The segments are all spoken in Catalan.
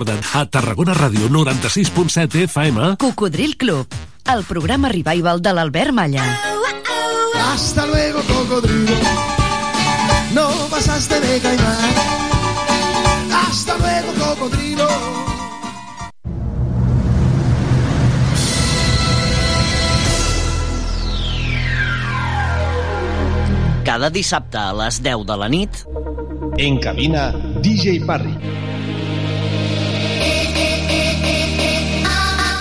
A Tarragona Ràdio 96.7 FM. Cocodril Club, el programa revival de l'Albert Malla. Hasta luego, cocodrilo. No pasaste de caimán. Hasta luego, cocodrilo. Cada dissabte a les 10 de la nit... En cabina, DJ Parry.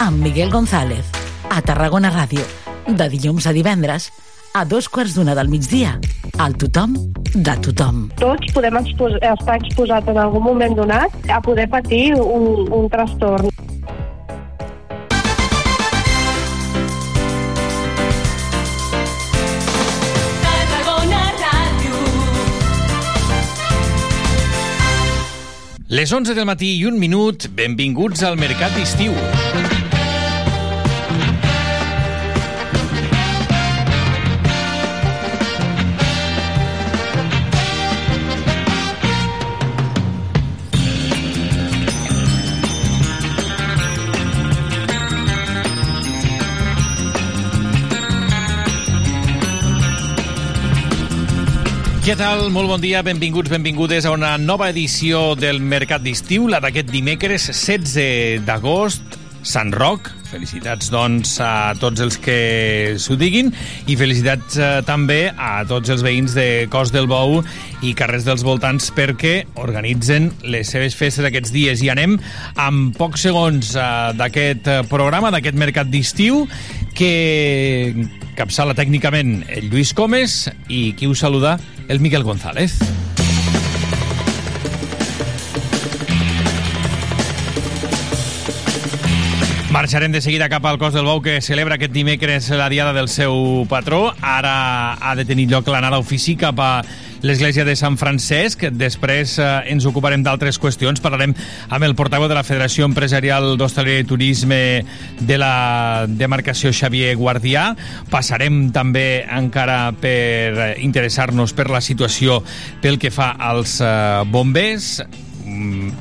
amb Miguel González. A Tarragona Ràdio. De dilluns a divendres a dos quarts d'una del migdia. Al tothom de tothom. Tots podem expos estar exposats en algun moment donat a poder patir un, un trastorn. Les 11 del matí i un minut, benvinguts al Mercat d'Estiu. Què tal? Molt bon dia, benvinguts, benvingudes a una nova edició del Mercat d'Estiu, la d'aquest dimecres 16 d'agost, Sant Roc. Felicitats, doncs, a tots els que s'ho diguin i felicitats eh, també a tots els veïns de Cos del Bou i carrers dels voltants perquè organitzen les seves festes aquests dies. I anem amb pocs segons eh, d'aquest eh, programa, d'aquest mercat d'estiu, que capçala tècnicament el Lluís Comes i qui us saluda el Miquel González. Marxarem de seguida cap al cos del Bou que celebra aquest dimecres la diada del seu patró. Ara ha de tenir lloc l'anada ofici cap a l'església de Sant Francesc. Després eh, ens ocuparem d'altres qüestions. Parlarem amb el portaveu de la Federació Empresarial d'Hostaleria i Turisme de la demarcació Xavier Guardià. Passarem també encara per interessar-nos per la situació pel que fa als eh, bombers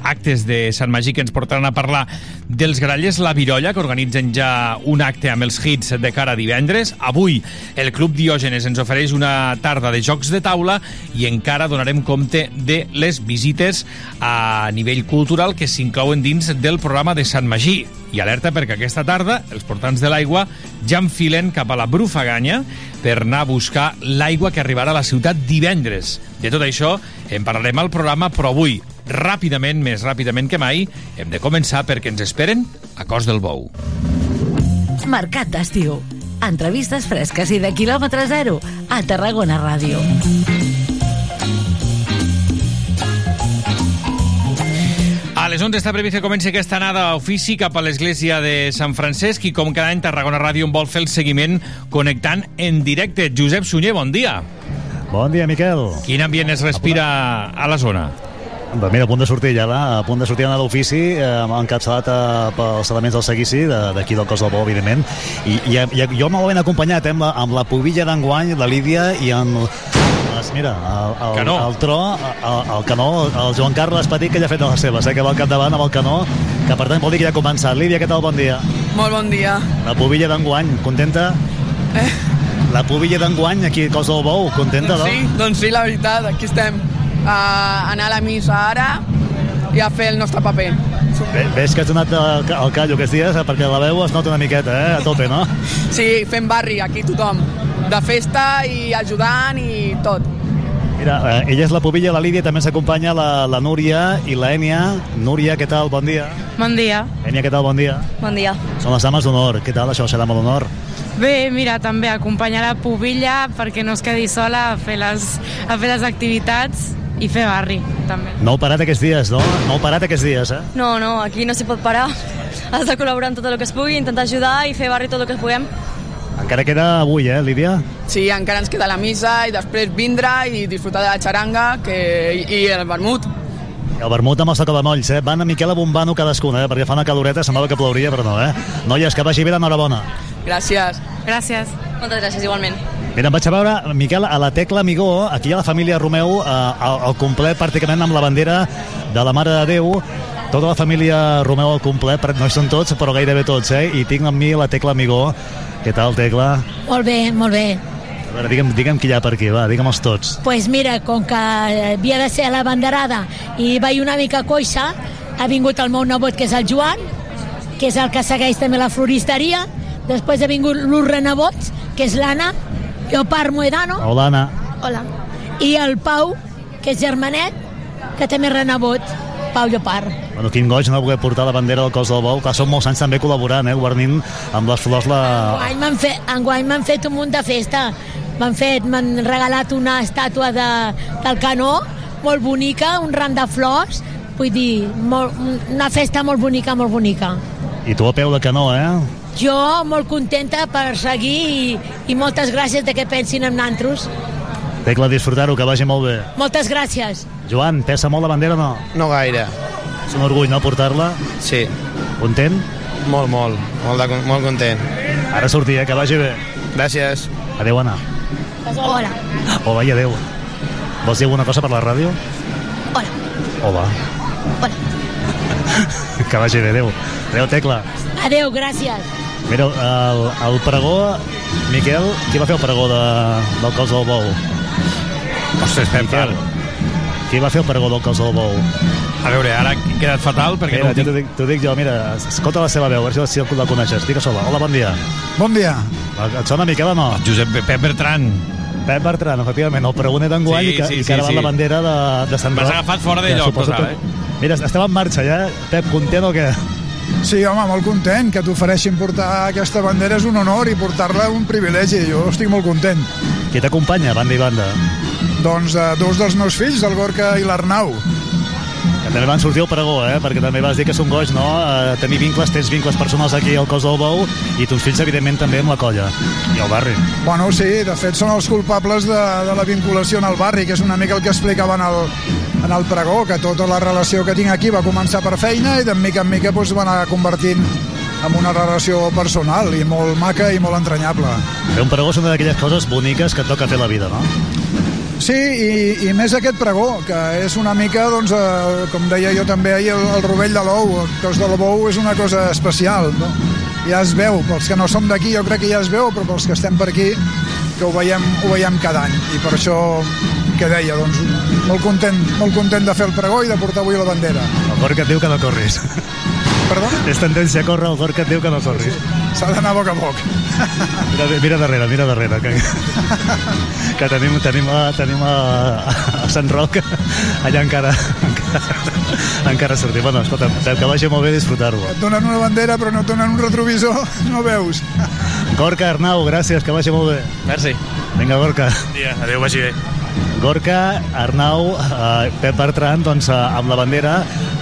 actes de Sant Magí que ens portaran a parlar dels Grallers La Virolla, que organitzen ja un acte amb els hits de cara a divendres. Avui el Club Diògenes ens ofereix una tarda de jocs de taula i encara donarem compte de les visites a nivell cultural que s'inclouen dins del programa de Sant Magí. I alerta perquè aquesta tarda els portants de l'aigua ja enfilen cap a la Brufaganya per anar a buscar l'aigua que arribarà a la ciutat divendres. De tot això en parlarem al programa, però avui ràpidament, més ràpidament que mai, hem de començar perquè ens esperen a Cos del Bou. Mercat d'estiu. Entrevistes fresques i de quilòmetre zero a Tarragona Ràdio. A les 11 està previst que comenci aquesta anada a ofici cap a l'església de Sant Francesc i com cada any Tarragona Ràdio en vol fer el seguiment connectant en directe. Josep Sunyer, bon dia. Bon dia, Miquel. Quin ambient es respira a la zona? Doncs mira, a punt de sortir ja, a punt de sortir a l'ofici, eh, encapçalat eh, pels elements del seguici, d'aquí del cos del Bo, evidentment, i, i, i jo m'ho ben acompanyat eh, amb, la, amb la pubilla d'enguany, la Lídia, i amb les, mira, el, el, Canó. el tro, el, el canó, el Joan Carles Petit, que ja ha fet de les seves, eh, que va al capdavant amb el canó, que per tant vol dir que ja ha començat. Lídia, què tal? Bon dia. Molt bon dia. La pubilla d'enguany, contenta? Eh, la pubilla d'enguany aquí a Cos del Bou, contenta, no? Sí, doncs sí, la veritat, aquí estem. A anar a la missa ara i a fer el nostre paper. Bé, ves que has donat el, el callo aquests dies, eh, perquè la veu es nota una miqueta, eh? A tope, no? Sí, fent barri aquí tothom. De festa i ajudant i tot. Mira, eh, ella és la pubilla, la Lídia, també s'acompanya la, la Núria i la Ènia. Núria, què tal? Bon dia. Bon dia. Ènia, què tal? Bon dia. Bon dia. Són les dames d'honor. Què tal? Això serà molt honor. Bé, mira, també acompanyar la pubilla perquè no es quedi sola a fer les, a fer les activitats i fer barri, també. No heu parat aquests dies, no? No heu parat aquests dies, eh? No, no, aquí no s'hi pot parar. Has de col·laborar en tot el que es pugui, intentar ajudar i fer barri tot el que puguem. Encara queda avui, eh, Lídia? Sí, encara ens queda la missa i després vindre i disfrutar de la xaranga que, i, i el vermut. El vermut amb els sacabamolls, eh? Van a Miquel a Bombano cadascuna, eh? Perquè fa una caloreta, semblava que plouria, però no, eh? Noies, que vagi bé, d'enhorabona. Gràcies. Gràcies. Moltes gràcies, igualment. Mira, em vaig a veure, Miquel, a la Tecla Amigó, aquí ha la família Romeu, eh, al, al complet, pràcticament amb la bandera de la Mare de Déu, tota la família Romeu al complet, però no hi són tots, però gairebé tots, eh? I tinc amb mi la Tecla Amigó. Què tal, Tecla? Molt bé, molt bé. A veure, digue'm, digue'm qui hi ha per aquí, va, digue'm-els tots. pues mira, com que havia de ser la banderada i vaig una mica coixa, ha vingut el meu nebot, que és el Joan, que és el que segueix també la floristeria, després ha vingut l'ús renebots, que és l'Anna, Leopard Moedano, Hola, Anna. hola, i el Pau, que és germanet, que també és renebot, Pau Llopart. Bueno, quin goig no voler portar la bandera del cos del bou. Clar, són molts anys també col·laborant, eh, guarnint amb les flors la... Enguany m'han fet, enguany m'han fet un munt de festa. M'han fet, m'han regalat una estàtua de, del canó, molt bonica, un ram de flors, vull dir, molt, una festa molt bonica, molt bonica. I tu a peu de canó, eh? Jo molt contenta per seguir i, i moltes gràcies de que pensin en nantros. Tecla, disfrutar-ho, que vagi molt bé. Moltes gràcies. Joan, pesa molt la bandera o no? No gaire. És un orgull, no, portar-la? Sí. Content? Molt, molt. Molt, de, molt content. Ara sortir, eh? Que vagi bé. Gràcies. Adéu, Anna. Hola. Hola i adéu. Vols dir alguna cosa per la ràdio? Hola. Hola. Hola. que vagi bé, adéu. Adéu, Tecla. Adéu, gràcies. Mira, el, el pregó... Miquel, qui va fer el pregó de, del cos del bou? Ostres, Pep, Miquel, qui va fer el pregó del cos del bou? A veure, ara he quedat fatal perquè Mira, no ho dic, t'ho dic jo, mira, escolta la seva veu, a veure si la, si la coneixes. Digue sola. Hola, bon dia. Bon dia. Et sona Miquel o no? Josep Pep Bertran. Pep Bertran, efectivament, el pregoner d'enguany Sí, i que, sí, i sí, que ara va sí. la bandera de, de Sant M'has Roc. agafat fora de lloc, total, que- Mira, estem en marxa ja. Pep, content o què? Sí, home, molt content que t'ofereixin portar aquesta bandera és un honor i portar-la un privilegi. Jo estic molt content. Qui t'acompanya, banda i banda? Doncs eh, dos dels meus fills, el Gorka i l'Arnau. Que també van sortir al pregó, eh? Perquè també vas dir que és un goig, no? Eh, tenir vincles, tens vincles personals aquí al cos del bou i tus fills, evidentment, també amb la colla i el barri. Bueno, sí, de fet són els culpables de, de la vinculació en el barri, que és una mica el que explicava en el, en el pregó, que tota la relació que tinc aquí va començar per feina i de mica en mica doncs, va anar convertint en una relació personal i molt maca i molt entranyable. Fer un pregó és una d'aquelles coses boniques que et toca fer la vida, no? Sí, i, i més aquest pregó, que és una mica, doncs, eh, com deia jo també ahir, el, el rovell de l'ou, el cos de l'ou és una cosa especial, no? Ja es veu, pels que no som d'aquí jo crec que ja es veu, però pels que estem per aquí que ho veiem, ho veiem cada any i per això que deia, doncs molt content, molt content de fer el pregó i de portar avui la bandera. El Gorka et diu que no corris. Perdó? És tendència a córrer, el Gorka et diu que no corris. S'ha d'anar a poc a poc. Mira, mira darrere, mira darrere, que, que tenim, tenim, a, tenim a, a Sant Roc, allà encara, encara, encara sortim. Bueno, escolta, que vagi molt bé disfrutar-ho. Et donen una bandera però no et donen un retrovisor, no veus. Gorka, Arnau, gràcies, que vagi molt bé. Merci. Vinga, Gorka. Dia, adéu, vagi bé. Gorka, Arnau, eh, Pep Bertran, doncs, eh, amb la bandera,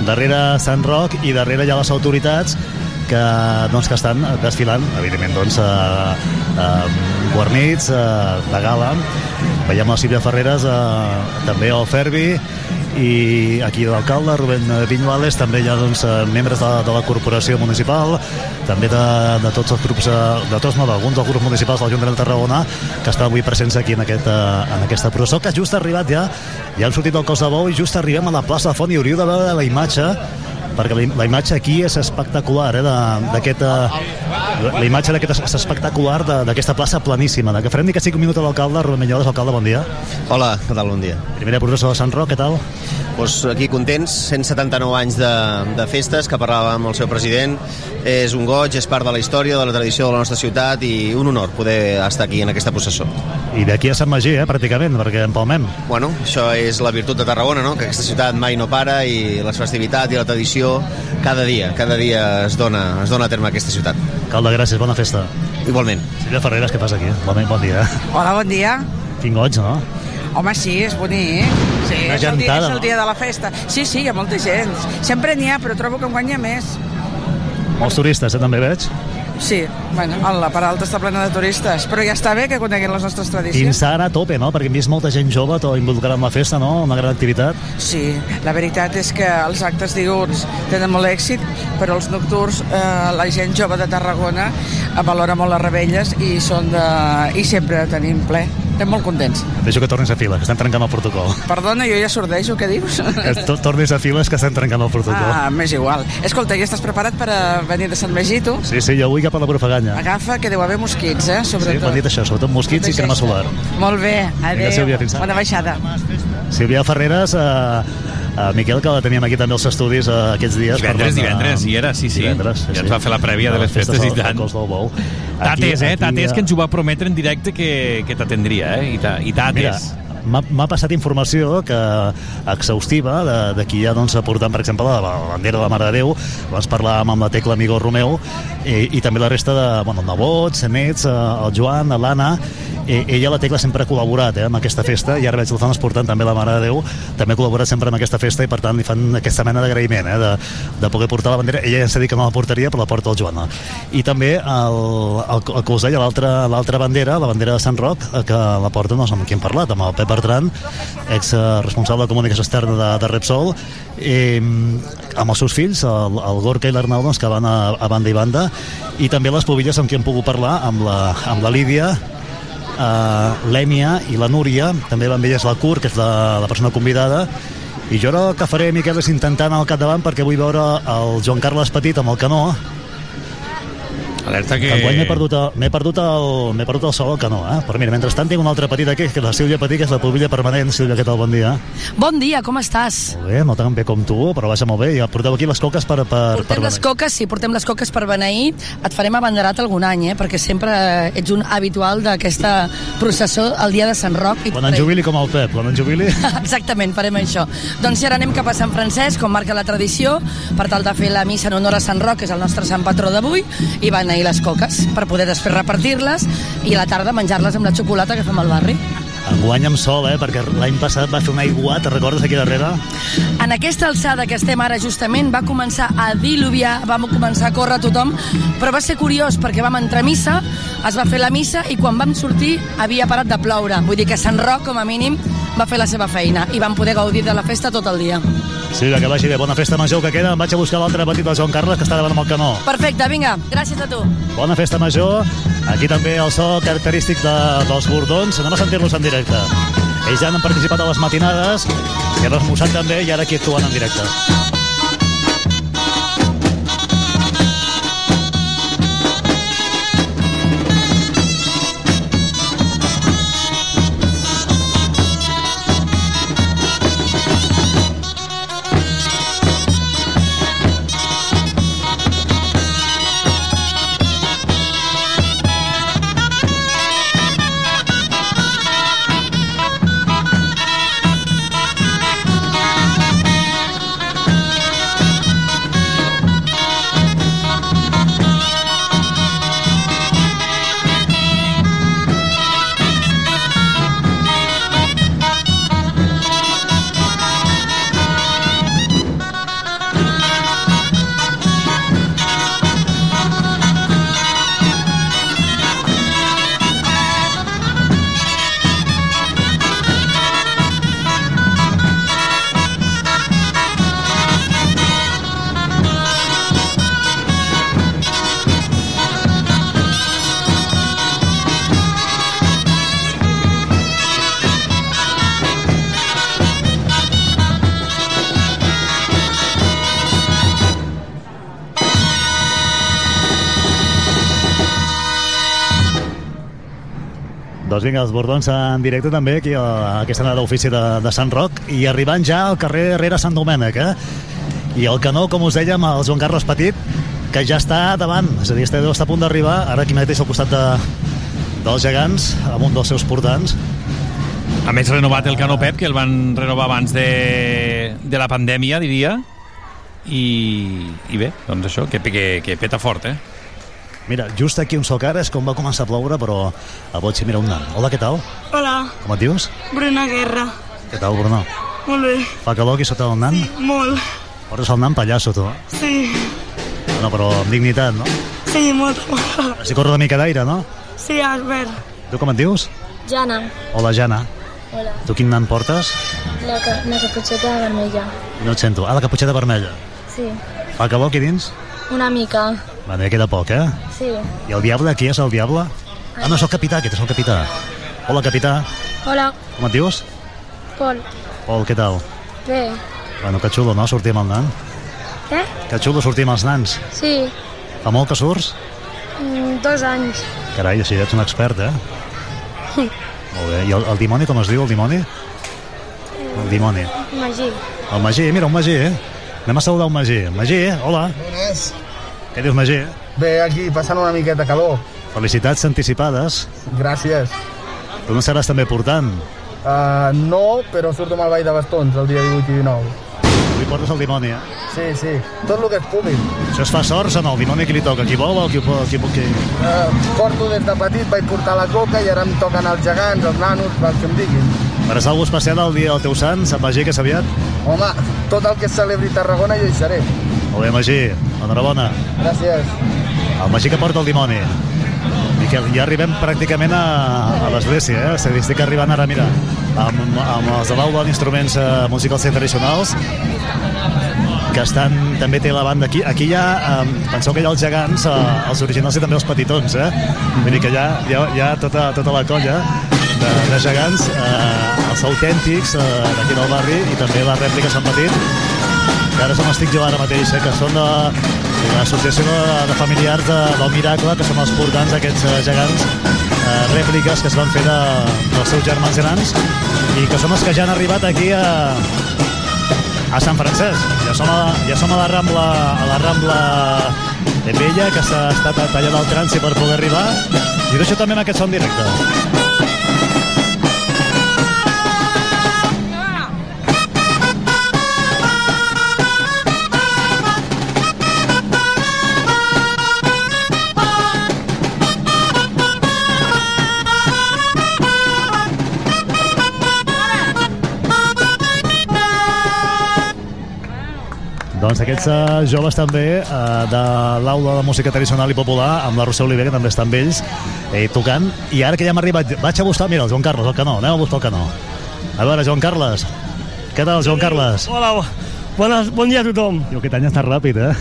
darrere Sant Roc i darrere ha les autoritats que, doncs, que estan desfilant, evidentment, doncs, eh, eh, guarnits, eh, de gala. Veiem la Sílvia Ferreres, eh, també el Ferbi, i aquí l'alcalde, Rubén Viñuales, també hi ha doncs, eh, membres de, de la corporació municipal, també de, de tots els grups, eh, de tots no, d'alguns dels grups municipals de l'Ajuntament de Tarragona, que estan avui presents aquí en, aquest, eh, en aquesta processó, que just ha arribat ja, ja han sortit del cos de bou i just arribem a la plaça de Font i hauríeu de veure la imatge perquè la, la imatge aquí és espectacular, eh, de- d'aquest eh, La, imatge d'aquest es- espectacular d'aquesta plaça planíssima. De que farem ni que sigui un minut a l'alcalde, Rubén Menyoles, alcalde, bon dia. Hola, què tal? Bon dia. Primera processó de Sant Roc, què tal? Pues aquí contents, 179 anys de, de festes, que parlàvem amb el seu president. És un goig, és part de la història, de la tradició de la nostra ciutat i un honor poder estar aquí en aquesta processó. I d'aquí a Sant Magí, eh, pràcticament, perquè empalmem. Bueno, això és la virtut de Tarragona, no? que aquesta ciutat mai no para i les festivitats i la tradició cada dia, cada dia es dona, es dona a terme aquesta ciutat. Alcalde, gràcies, bona festa. Igualment. Sílvia Ferreres, què fas aquí? Bon, bon dia. Hola, bon dia. Quin goig, no? Home, sí, és bonic. Sí, Una és el, dia, gentada, és el dia de la festa. Sí, sí, hi ha molta gent. Sempre n'hi ha, però trobo que enguany hi ha més. Molts turistes, eh, també veig. Sí, bueno, la part alta està plena de turistes, però ja està bé que coneguin les nostres tradicions. Instagram a tope, no? Perquè hem vist molta gent jove involucrada en la festa, no? Una gran activitat. Sí, la veritat és que els actes diurns tenen molt èxit, però els nocturns eh, la gent jove de Tarragona valora molt les rebelles i, són de... i sempre tenim ple. Estem molt contents. Deixo que tornis a fila, que estem trencant el protocol. Perdona, jo ja sordejo, què dius? Que to- tornis a files, que estem trencant el protocol. Ah, m'és igual. Escolta, ja estàs preparat per a venir de Sant Magí, tu? Sí, sí, jo vull cap a la propaganda. Agafa, que deu haver mosquits, eh? Sí, Sobretot. m'han dit això, sobretot mosquits i crema solar. Molt bé, adéu. Sílvia, fins ara. Bona baixada. Sílvia Ferreres, eh, eh, Miquel, que la teníem aquí també als estudis eh, aquests dies. Divendres, parlant de- divendres, hi era, sí, sí. Divendres, Ja ens va fer la prèvia de les festes i tant. Del Bou. Tates, eh? Tates, que eh, ens ho va prometre en directe que, que t'atendria, eh? I, ta, i Mira, Tates. m'ha m'ha passat informació que exhaustiva de, de qui ja doncs, portant, per exemple, la, bandera de la Mare de Déu. Abans parlàvem amb la Tecla Amigo Romeu i, i també la resta de bueno, el nebot, Senets, el Joan, l'Anna. Ella, la Tecla, sempre ha col·laborat eh, amb aquesta festa i ara veig que l'estan portant també la Mare de Déu. També ha col·laborat sempre amb aquesta festa i per tant li fan aquesta mena d'agraïment eh, de, de poder portar la bandera. Ella ja s'ha dit que no la portaria però la porta el Joan. I també el, el, el que us deia, l'altra bandera, la bandera de Sant Roc, eh, que la porta no sé amb qui hem parlat, amb el Pep Bertran, ex responsable de comunicació externa de, de Repsol, i, amb els seus fills, el, el Gorka i l'Arnau, doncs, que van a, a banda i banda, i també les pobilles amb qui hem pogut parlar, amb la, amb la Lídia, uh, l'Èmia i la Núria, també van amb elles la Cur, que és la, la persona convidada, i jo ara el que faré, Miquel, és intentar anar al capdavant perquè vull veure el Joan Carles Petit amb el canó, Alerta que... que enguany m'he perdut, el- m'he perdut, el, m'he perdut el sol al canó, eh? Però mira, mentrestant tinc un altre petit aquí, que és la Sílvia Petit, que és la pubilla permanent. Sílvia, què tal? Bon dia. Bon dia, com estàs? Molt bé, no tan bé com tu, però vaja molt bé. Ja porteu aquí les coques per, per, per Portem les coques, sí, portem les coques per beneir. Et farem abanderat algun any, eh? perquè sempre ets un habitual d'aquesta processó el dia de Sant Roc. I Quan en jubili com el Pep, quan en jubili... Exactament, farem això. Doncs si ara anem cap a Sant Francesc, com marca la tradició, per tal de fer la missa en honor a Sant Roc, que és el nostre sant patró d'avui, i beneir les coques, per poder després repartir-les i a la tarda menjar-les amb la xocolata que fem al barri. Enguany amb sol, eh? Perquè l'any passat va fer un aiguat, recordes aquí darrere? En aquesta alçada que estem ara justament va començar a diluviar, vam començar a córrer tothom, però va ser curiós perquè vam entrar a missa, es va fer la missa i quan vam sortir havia parat de ploure. Vull dir que Sant Roc, com a mínim, va fer la seva feina i vam poder gaudir de la festa tot el dia. Sí, que vagi bé. Bona festa major que queda. Em vaig a buscar l'altre petit del Joan Carles, que està davant amb el canó. Perfecte, vinga, gràcies a tu. Bona festa major. Aquí també el so característic de, dels bordons. Anem a sentir-los en directe. Ells ja han participat a les matinades, i han esmorzat també, i ara aquí actuen en directe. Doncs vinga, els bordons en directe també, aquí a aquesta anada d'ofici de, de Sant Roc, i arribant ja al carrer Herrera Sant Domènec, eh? I el canó, com us dèiem, el Joan Carles Petit, que ja està davant, és a dir, està, està a punt d'arribar, ara aquí mateix al costat de, dels gegants, amb un dels seus portants. A més, renovat el canó Pep, que el van renovar abans de, de la pandèmia, diria, i, i bé, doncs això, que, que, que peta fort, eh? Mira, just aquí un soc ara és com va començar a ploure, però a boig s'hi mira un nan. Hola, què tal? Hola, Com et dius? Bruna Guerra. Què tal, Bruno? Molt bé. Fa calor aquí sota el nan? Molt. Portes el nan pallasso, tu. Sí, No, però amb dignitat, no? sí, molt, molt. Així corre una mica d'aire, no? Sí, Albert. Tu com et dius? Jana. Hola, Jana. Hola. Tu quin nan portes? La, ca la caputxeta vermella. No et sento. Ah, la caputxeta vermella. Sí. Fa calor aquí dins? Una mica. Bueno, ja queda poc, eh? Sí. I el diable, qui és el diable? Ah, no, és el capità, aquest és el capità. Hola, capità. Hola, Com et dius? Pol. Pol, què tal? Bé. Bueno, que xulo, no?, sortir amb el nan. Què? Que xulo sortir amb els nans. Sí. Fa molt que surts? Mm, dos anys. Carai, així ets un expert, eh? Molt bé. I el, el dimoni, com es diu, el dimoni? El dimoni. Magí. El Magí, mira, un Magí, eh? Anem a saludar un Magí. Magí, hola. Bones. Què dius, Magí? Bé, aquí, passant una miqueta calor. Felicitats anticipades. Gràcies. Tu no seràs també portant. Uh, no, però surto amb el ball de bastons el dia 18 i 19. Avui portes el dimoni, eh? Sí, sí, tot el que es pugui. Això es fa sorts en el dimoni qui li toca? Qui vol o qui, qui, qui... Uh, porto des de petit, vaig portar la coca i ara em toquen els gegants, els nanos, el que em diguin. Faràs alguna cosa especial el dia del teu sant, Sant Magí, que és aviat? Home, tot el que es celebri a Tarragona jo hi seré. Molt bé, Magí. Enhorabona. Gràcies. El Magí que porta el dimoni. Miquel, ja arribem pràcticament a, a l'església, eh? Dir, estic arribant ara, mira, amb, amb els de l'aula d'instruments eh, musicals tradicionals, que estan, també té la banda aquí. Aquí hi ha, eh, penseu que hi ha els gegants, eh, els originals i també els petitons, eh? Vull dir que hi ha, hi ha, hi ha tota, tota la colla de, de gegants, eh, els autèntics eh, d'aquí del barri i també la rèplica Sant Petit, que ara se m'estic jo ara mateix, eh, que són de, l'associació de, de familiars de, del Miracle, que són els portants d'aquests eh, gegants eh, rèpliques que es van fer de, dels seus germans grans i que són els que ja han arribat aquí a, a Sant Francesc. Ja som a, ja som a la Rambla, a la Rambla de Vella, que s'ha estat tallant el trànsit per poder arribar. I deixo també amb aquest son directe. Doncs aquests uh, joves també uh, de l'aula de música tradicional i popular amb la Roser Oliver, que també estan amb ells eh, tocant, i ara que ja hem arribat vaig a buscar, mira, el Joan Carles, el canó anem a buscar el canó a veure, Joan Carles què tal, Joan Carles? Hola, bones, bon dia a tothom. Jo, aquest any està ràpid, eh?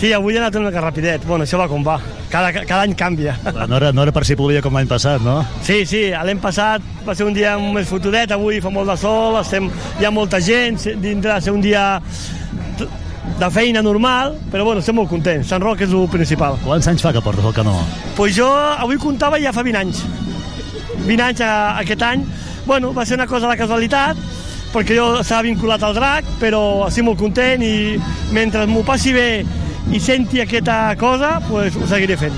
Sí, avui he anat una mica rapidet. Bueno, això va com va. Cada, cada any canvia. No era, no era per si plovia com l'any passat, no? Sí, sí, l'any passat va ser un dia més fotudet, avui fa molt de sol, estem, hi ha molta gent, dintre de ser un dia de feina normal, però bueno, estem molt contents. Sant Roc és el principal. Quants anys fa que portes el canó? Pues jo avui comptava ja fa 20 anys. 20 anys a, aquest any. Bueno, va ser una cosa de casualitat, perquè jo estava vinculat al drac, però estic molt content i mentre m'ho passi bé i senti aquesta cosa, pues, ho seguiré fent.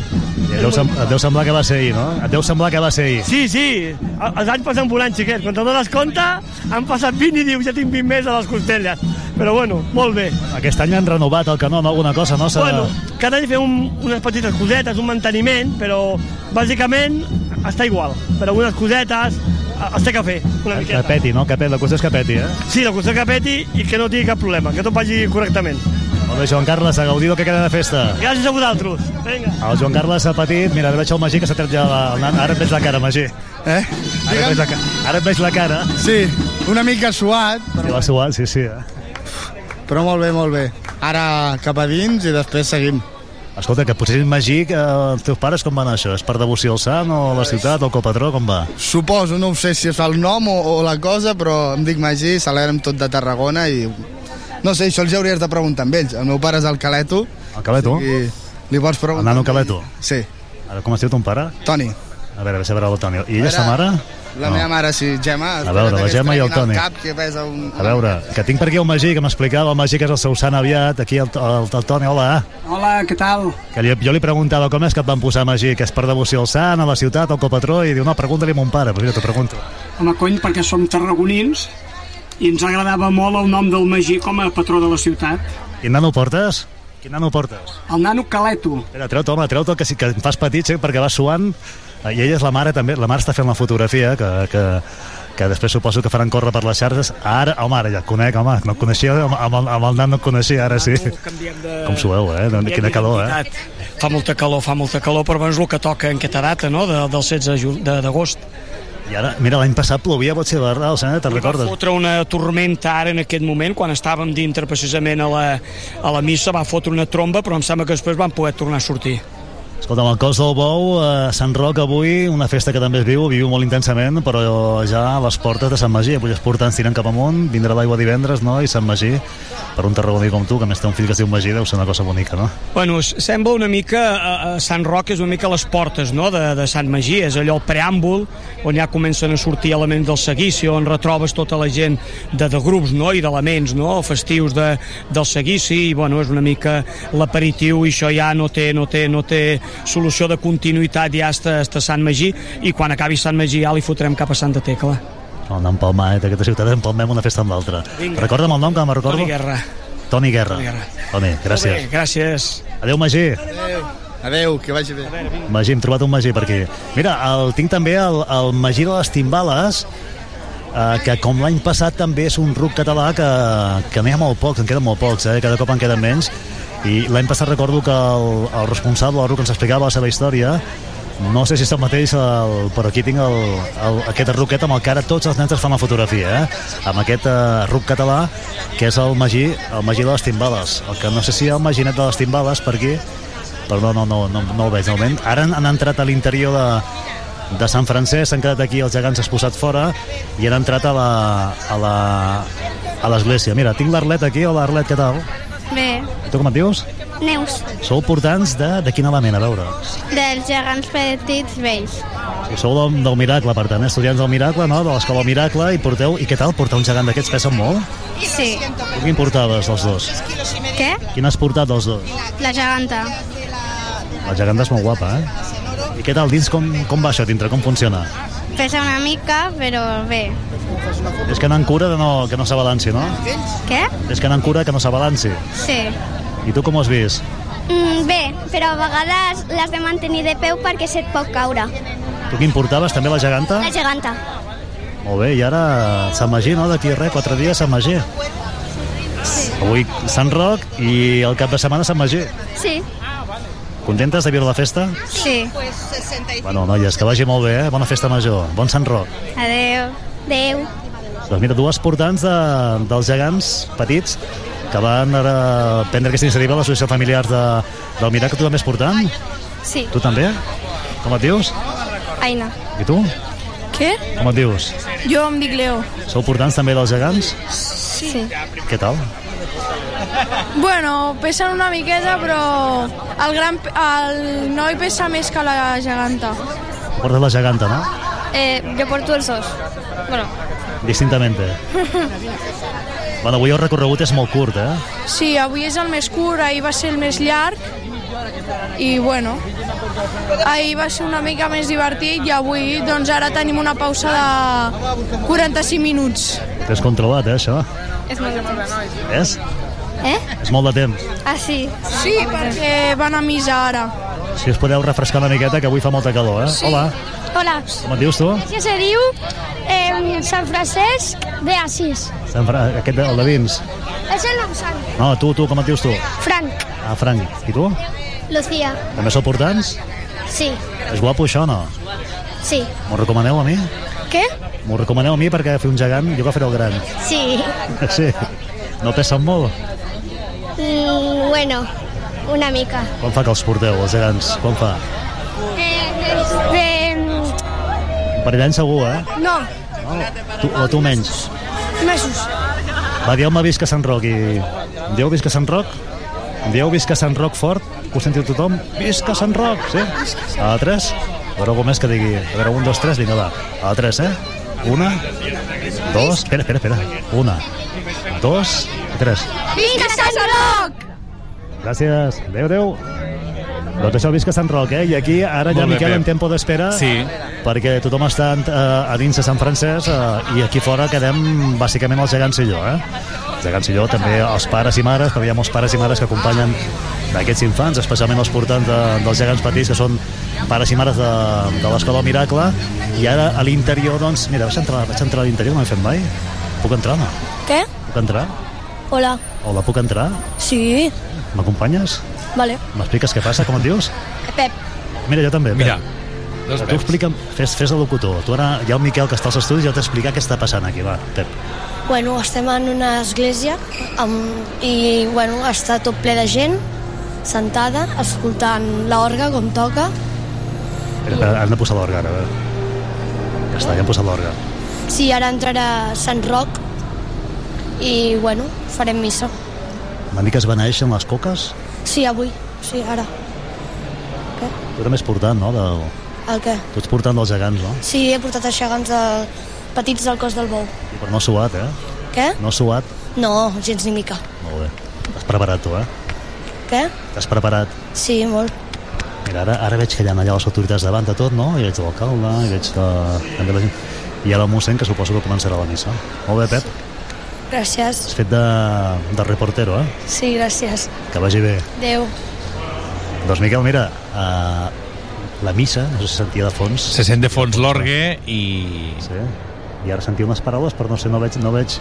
Et deu, sem et deu semblar que va ser ahir, no? Et deu semblar que va ser ahir. Sí, sí, els anys passen volant, xiquet. Quan te dones compte, han passat 20 i dius, ja tinc 20 més a les costelles. Però bueno, molt bé. Aquest any han renovat el canó, no? Alguna cosa, no? Bueno, cada any fem un, unes petites cosetes, un manteniment, però bàsicament està igual. Per algunes cosetes es té que fer, una Que miqueta. peti, no? Que peti, la qüestió és que peti, eh? Sí, la qüestió que peti i que no tingui cap problema, que tot vagi correctament. Molt bé, Joan Carles, a gaudir del que queda de festa. Gràcies a vosaltres. Vinga. El Joan Carles Petit, mira, ara veig el Magí que s'ha tret ja el nan. Ara et veig la cara, Magí. Eh? Ara et veig la, ara et veig la cara. Sí, una mica suat, Sí, va suar, sí, sí. Eh? Però molt bé, molt bé. Ara cap a dins i després seguim. Escolta, que potser Magí, que els teus pares com van això? És per devoció al sant o a la ciutat o al copatró, com va? Suposo, no ho sé si és el nom o, o la cosa, però em dic Magí, celebrem tot de Tarragona i... No sé, això els hauries de preguntar amb ells. El meu pare és el Caleto. El Caleto? I li pots preguntar. El nano Caleto? Sí. Ara, com es diu ton pare? Toni. A veure, a veure el Toni. I ella, sa mare? La meva mare, sí, Gemma. A veure, la Gemma i el Toni. Cap, que pesa un... A veure, que tinc per aquí el Magí, que m'explicava el Magí, que és el seu sant aviat. Aquí el, el, el Toni, hola. Hola, què tal? Que li, jo li preguntava com és que et van posar Magí, que és per devoció al sant, a la ciutat, al copatró, i diu, no, pregunta-li a mon pare. Pues mira, t'ho pregunto. Home, cony, perquè som tarragonins i ens agradava molt el nom del Magí com a patró de la ciutat. Quin nano portes? Quin nano portes? El nano Caleto. Espera, treu-te, home, treu-te, que, sí, que em fas petit, sí, perquè va suant. I ella és la mare, també. La mare està fent la fotografia, que, que, que després suposo que faran córrer per les xarxes. Ara, home, ara ja et conec, home, no et coneixia, amb, amb, el, amb el nan no et coneixia, ara sí. Com sueu, eh? Quina calor, eh? Fa molta calor, fa molta calor, però bueno, és el que toca en aquesta data, no?, de, del 16 de ju- de- d'agost. I ara, mira, l'any passat plovia, pot ser verdad, eh? Te'n Va recordes? fotre una tormenta ara en aquest moment, quan estàvem dintre precisament a la, a la missa, va fotre una tromba, però em sembla que després van poder tornar a sortir. Escolta'm, el cos del bou, a Sant Roc avui, una festa que també es viu, viu molt intensament, però ja a les portes de Sant Magí, avui els portants tiren cap amunt, vindrà l'aigua divendres, no?, i Sant Magí, per un tarragoní com tu, que més té un fill que es diu Magí, deu ser una cosa bonica, no? Bueno, sembla una mica, a Sant Roc és una mica les portes no? de, de Sant Magí, és allò el preàmbul on ja comencen a sortir elements del seguici, on retrobes tota la gent de, de grups no? i d'elements no? festius de, del seguici, i bueno, és una mica l'aperitiu i això ja no té, no té, no té solució de continuïtat ja hasta, hasta Sant Magí, i quan acabi Sant Magí ja li fotrem cap a Santa Tecla. El nom Palmar, eh? d'aquesta ciutat empalmem una festa amb l'altra. Recorda'm el nom, que me'n recordo. Toni Guerra. Toni Guerra. Toni Guerra. Toni, gràcies. Bé, gràcies. Adéu, Magí. Adéu, que vagi bé. Magí, hem trobat un Magí per aquí. Mira, el, tinc també el, el Magí de les Timbales, eh, que com l'any passat també és un ruc català que, que n'hi ha molt pocs, en queden molt pocs, eh? cada cop en queden menys. I l'any passat recordo que el, el responsable del ruc ens explicava la seva història, no sé si és el mateix, el, però aquí tinc el, el, aquest ruquet amb el que ara tots els nens es fan la fotografia, eh? amb aquest uh, ruc català, que és el Magí, el Magí de les Timbales. El que no sé si hi ha el Maginet de les Timbales per aquí, però no, no, no, no, no el veig de moment. Ara han, han entrat a l'interior de, de Sant Francesc, s'han quedat aquí els gegants exposats fora i han entrat a la, a la, a l'església. Mira, tinc l'Arlet aquí. Hola, Arlet, què tal? Bé, I tu com et dius? Neus, Sou portants de, de quin element, a veure? dels gegants petits vells. Si sou del, del Miracle, per tant, eh? estudiants del Miracle, no? de l'escola Miracle, i porteu... I què tal, portar un gegant d'aquests pesa molt? Sí. Tu quin portaves dels dos? Què? Quin has portat dels dos? La geganta. La geganta és molt guapa, eh? I què tal, dins com, com va això dintre, com funciona? Pesa una mica, però bé. És que anant cura de no, que no s'abalanci, no? Què? És que anant cura que no s'abalanci. Sí. I tu com ho has vist? Mm, bé, però a vegades l'has de mantenir de peu perquè se't pot caure. Tu quin portaves, també la geganta? La geganta. Molt bé, i ara Sant Magí, no? D'aquí res, quatre dies Sant Magí. Avui Sant Roc i el cap de setmana Sant Magí. Sí. Contentes de viure la festa? Sí. Bueno, noies, que vagi molt bé, eh? Bona festa major. Bon Sant Roc. Adeu. Adeu. Doncs mira, dues portants de, dels gegants petits que van ara prendre aquesta iniciativa a l'associació familiars de, del Miracle. Tu també és portant? Sí. Tu també? Com et dius? Aina. I tu? Què? Com et dius? Jo em dic Leo. Sou portants també dels gegants? Sí. Què tal? Bueno, pesen una miqueta, però el, gran, el noi pesa més que la geganta. Portes la geganta, no? Eh, jo porto els dos. Bueno. Distintamente. Bueno, avui el recorregut és molt curt, eh? Sí, avui és el més curt, ahir va ser el més llarg, i bueno, ahir va ser una mica més divertit i avui, doncs ara tenim una pausa de 45 minuts. T'has controlat, eh, això? És molt de temps. És? Eh? És molt de temps. Ah, sí. Sí, perquè van a missa ara. Si us podeu refrescar una miqueta, que avui fa molta calor, eh? Sí. Hola, Hola. com et dius tu? Això se diu eh, Sant Francesc de Assís. Sant Fra... Aquest, el de dins. És el nom sant. No, tu, tu, com et dius tu? Frank. Ah, Frank. I tu? Lucía. També sou portants? Sí. És guapo això no? Sí. M'ho recomaneu a mi? Què? M'ho recomaneu a mi perquè fer un gegant, jo agafaré el gran. Sí. Sí. No pesen molt? Mm, bueno, una mica. Quan fa que els porteu, els gegants? Quan fa? De... Per allà en segur, eh? No, Tu, o tu menys. mesos. Va, dieu-me visca Sant Roc i... Dieu visca Sant Roc? Dieu visca Sant Roc fort? Que ho sentiu tothom? Visca Sant Roc, sí? A 3? A veure algú més que digui... A veure, un, dos, tres, vinga, va. A tres, eh? Una, dos... Espera, espera, espera. Una, dos, tres. Vinga, Sant Roc! Gràcies. Adéu, adéu. Doncs això, visca Sant Roc, eh? I aquí ara ja, bé, Miquel, Pep. en tempo d'espera, Sí. perquè tothom està eh, a dins de Sant Francesc eh, i aquí fora quedem bàsicament els gegants i jo, eh? Els gegants i jo, també els pares i mares, perquè hi ha molts pares i mares que acompanyen d'aquests infants, especialment els portants de, dels gegants petits, que són pares i mares de, de l'Escola del Miracle, i ara a l'interior, doncs, mira, vaig entrar, vaig entrar a l'interior, no m'he fet mai. Puc entrar, no? Què? Puc entrar? Hola. Hola, puc entrar? Sí. M'acompanyes? Vale. M'expliques què passa, com et dius? Pep. Mira, jo també. Mira, Pep. dos tu explica'm, fes, fes el locutor. Tu ara hi ha el Miquel que està als estudis i jo t'explicar què està passant aquí, va, Pep. Bueno, estem en una església amb, i bueno, està tot ple de gent sentada, escoltant l'orga com toca. Espera, espera, hem de posar l'orga ara, a veure. Ja està, ja hem posat l'orga. Sí, ara entrarà Sant Roc i, bueno, farem missa. M'han dit que es beneeixen les coques. Sí, avui. Sí, ara. Tu també ets portant, no? Del... El què? Tu ets portant dels gegants, no? Sí, he portat els gegants de... petits del cos del bou. I però no has suat, eh? Què? No has suat. No, gens ni mica. Molt bé. T'has preparat, tu, eh? Què? T'has preparat. Sí, molt. Mira, ara, ara veig que hi ha allà les autoritats davant de tot, no? I veig l'alcalde, i veig que... també la gent... I ara el mossèn, que suposo que començarà la missa. Molt bé, Pep. Gràcies. Has fet de, de reportero, eh? Sí, gràcies. Que vagi bé. Adéu. Doncs, Miquel, mira, uh, la missa, no sé si sentia de fons. Se sent de fons l'orgue i... Sí. I ara sentia unes paraules, però no sé, no veig, no veig,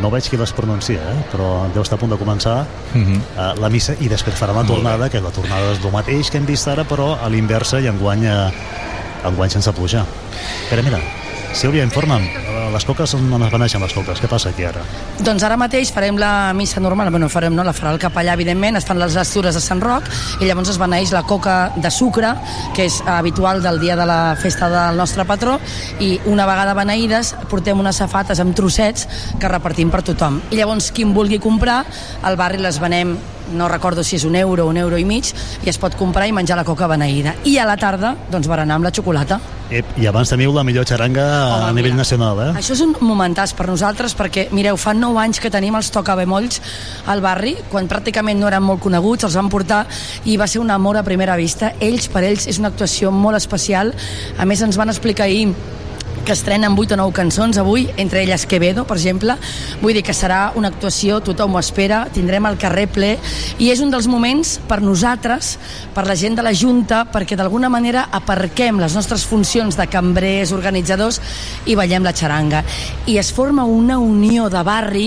no veig qui les pronuncia, eh? però deu estar a punt de començar Mhm. uh, la missa i després farà la tornada, que la tornada és el mateix que hem vist ara, però a l'inversa i enguany, uh, enguany sense pluja. Espera, mira, Sílvia, informa'm, eh, les coques on es beneixen les coques? Què passa aquí ara? Doncs ara mateix farem la missa normal, bueno, farem, no, la farà el capellà, evidentment, es fan les lectures de Sant Roc i llavors es beneeix la coca de sucre, que és habitual del dia de la festa del nostre patró, i una vegada beneïdes portem unes safates amb trossets que repartim per tothom. I llavors, qui en vulgui comprar, al barri les venem no recordo si és un euro o un euro i mig, i es pot comprar i menjar la coca beneïda. I a la tarda, doncs, berenar amb la xocolata. Ep, I abans teniu la millor xaranga a nivell nacional, eh? Això és un momentàs per nosaltres perquè, mireu, fa 9 anys que tenim els tocabemolls al barri, quan pràcticament no eren molt coneguts, els van portar i va ser un amor a primera vista. Ells, per ells, és una actuació molt especial. A més, ens van explicar ahir que estrenen 8 o 9 cançons avui, entre elles Quevedo, per exemple. Vull dir que serà una actuació, tothom ho espera, tindrem el carrer ple, i és un dels moments per nosaltres, per la gent de la Junta, perquè d'alguna manera aparquem les nostres funcions de cambrers, organitzadors, i ballem la xaranga. I es forma una unió de barri,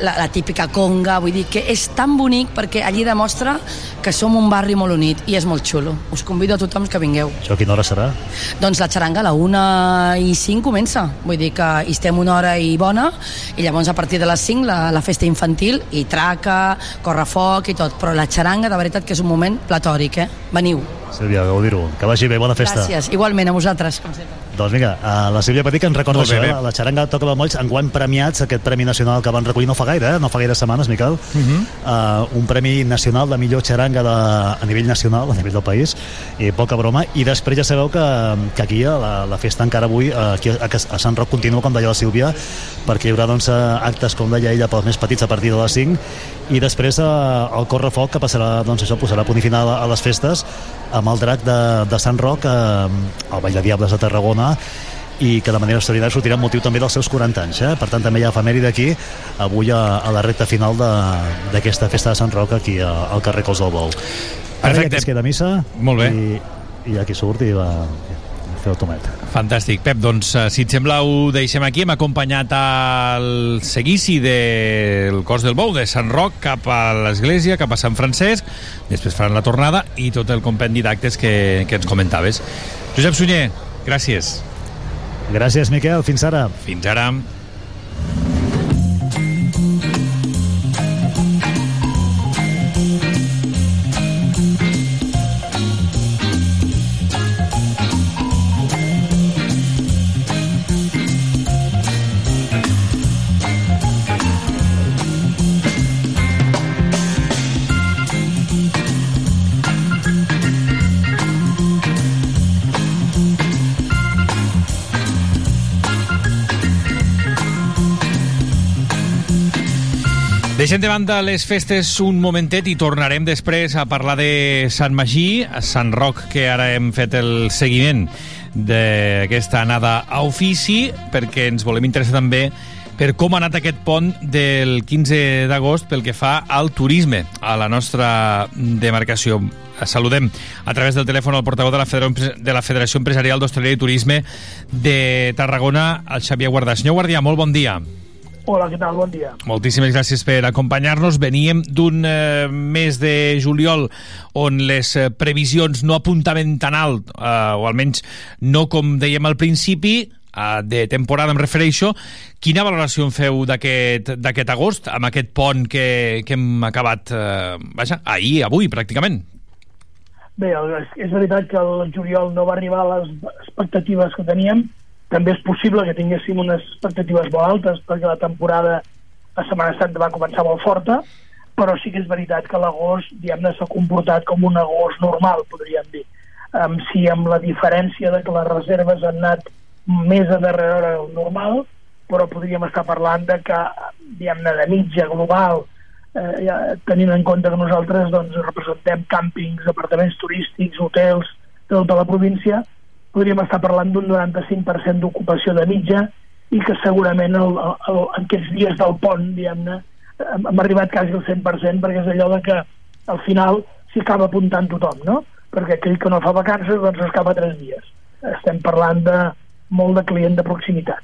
la, la típica conga, vull dir que és tan bonic perquè allí demostra que som un barri molt unit, i és molt xulo. Us convido a tothom que vingueu. Això a quina hora serà? Doncs la xaranga a la 1 i 5 comença. Vull dir que hi estem una hora i bona i llavors a partir de les 5 la, la festa infantil i traca, correfoc i tot. Però la xaranga de veritat que és un moment platòric, eh? Veniu. Sílvia, gaudir-ho. Que vagi bé, bona festa. Gràcies. Igualment a vosaltres, com sempre. Doncs vinga, a la Sílvia Petit que ens recorda Molt bé, això, bé. eh? la xaranga Toca de Molls, enguany premiats aquest Premi Nacional que van recollir no fa gaire, eh? no fa gaire setmanes, Miquel, uh. -huh. uh, un Premi Nacional de millor xaranga de, a nivell nacional, a nivell del país, i poca broma, i després ja sabeu que, que aquí a la, la festa encara avui, eh, aquí a, a Sant Roc continua, com deia la Sílvia, perquè hi haurà doncs, eh, actes, com deia ella, pels més petits a partir de les 5, i després eh, el correfoc que passarà, doncs això, posarà punt final a, a les festes amb el drac de, de Sant Roc, eh, el Ball de Diables de Tarragona, i que de manera extraordinària sortirà amb motiu també dels seus 40 anys. Eh? Per tant, també hi ha efemèride aquí, avui a, a la recta final de- d'aquesta festa de Sant Roc aquí a, al carrer Cos del Bou. Ara ja Perfecte. que es queda missa Molt bé. i, i aquí surt i va fer el tomet. Fantàstic. Pep, doncs, eh, si et sembla, ho deixem aquí. Hem acompanyat al seguici del Cos del Bou, de Sant Roc, cap a l'església, cap a Sant Francesc. Després faran la tornada i tot el compendi d'actes que, que ens comentaves. Josep Sunyer, gràcies. Gràcies, Miquel. Fins ara. Fins ara. Deixem de banda les festes un momentet i tornarem després a parlar de Sant Magí, Sant Roc, que ara hem fet el seguiment d'aquesta anada a ofici, perquè ens volem interessar també per com ha anat aquest pont del 15 d'agost pel que fa al turisme a la nostra demarcació. Saludem a través del telèfon al portaveu de la Federació, de la Federació Empresarial d'Hostaleria i Turisme de Tarragona, el Xavier Guardà. Senyor Guardià, molt bon dia. Hola, què tal? Bon dia. Moltíssimes gràcies per acompanyar-nos. Veníem d'un eh, mes de juliol on les eh, previsions no apuntaven tan alt, eh, o almenys no com dèiem al principi, eh, de temporada em refereixo. Quina valoració en feu d'aquest agost, amb aquest pont que, que hem acabat, eh, vaja, ahir, avui, pràcticament? Bé, és, és veritat que el juliol no va arribar a les expectatives que teníem, també és possible que tinguéssim unes expectatives molt altes perquè la temporada a Setmana Santa va començar molt forta, però sí que és veritat que l'agost, diguem-ne, s'ha comportat com un agost normal, podríem dir. Um, sí, amb la diferència de que les reserves han anat més a darrere hora del normal, però podríem estar parlant de que, diguem-ne, de mitja global, eh, tenint en compte que nosaltres doncs, representem càmpings, apartaments turístics, hotels de tota la província, podríem estar parlant d'un 95% d'ocupació de mitja i que segurament el, el, en aquests dies del pont, diguem-ne, hem, arribat quasi al 100% perquè és allò de que al final s'hi acaba apuntant tothom, no? Perquè aquell que no fa vacances doncs escapa tres dies. Estem parlant de molt de client de proximitat.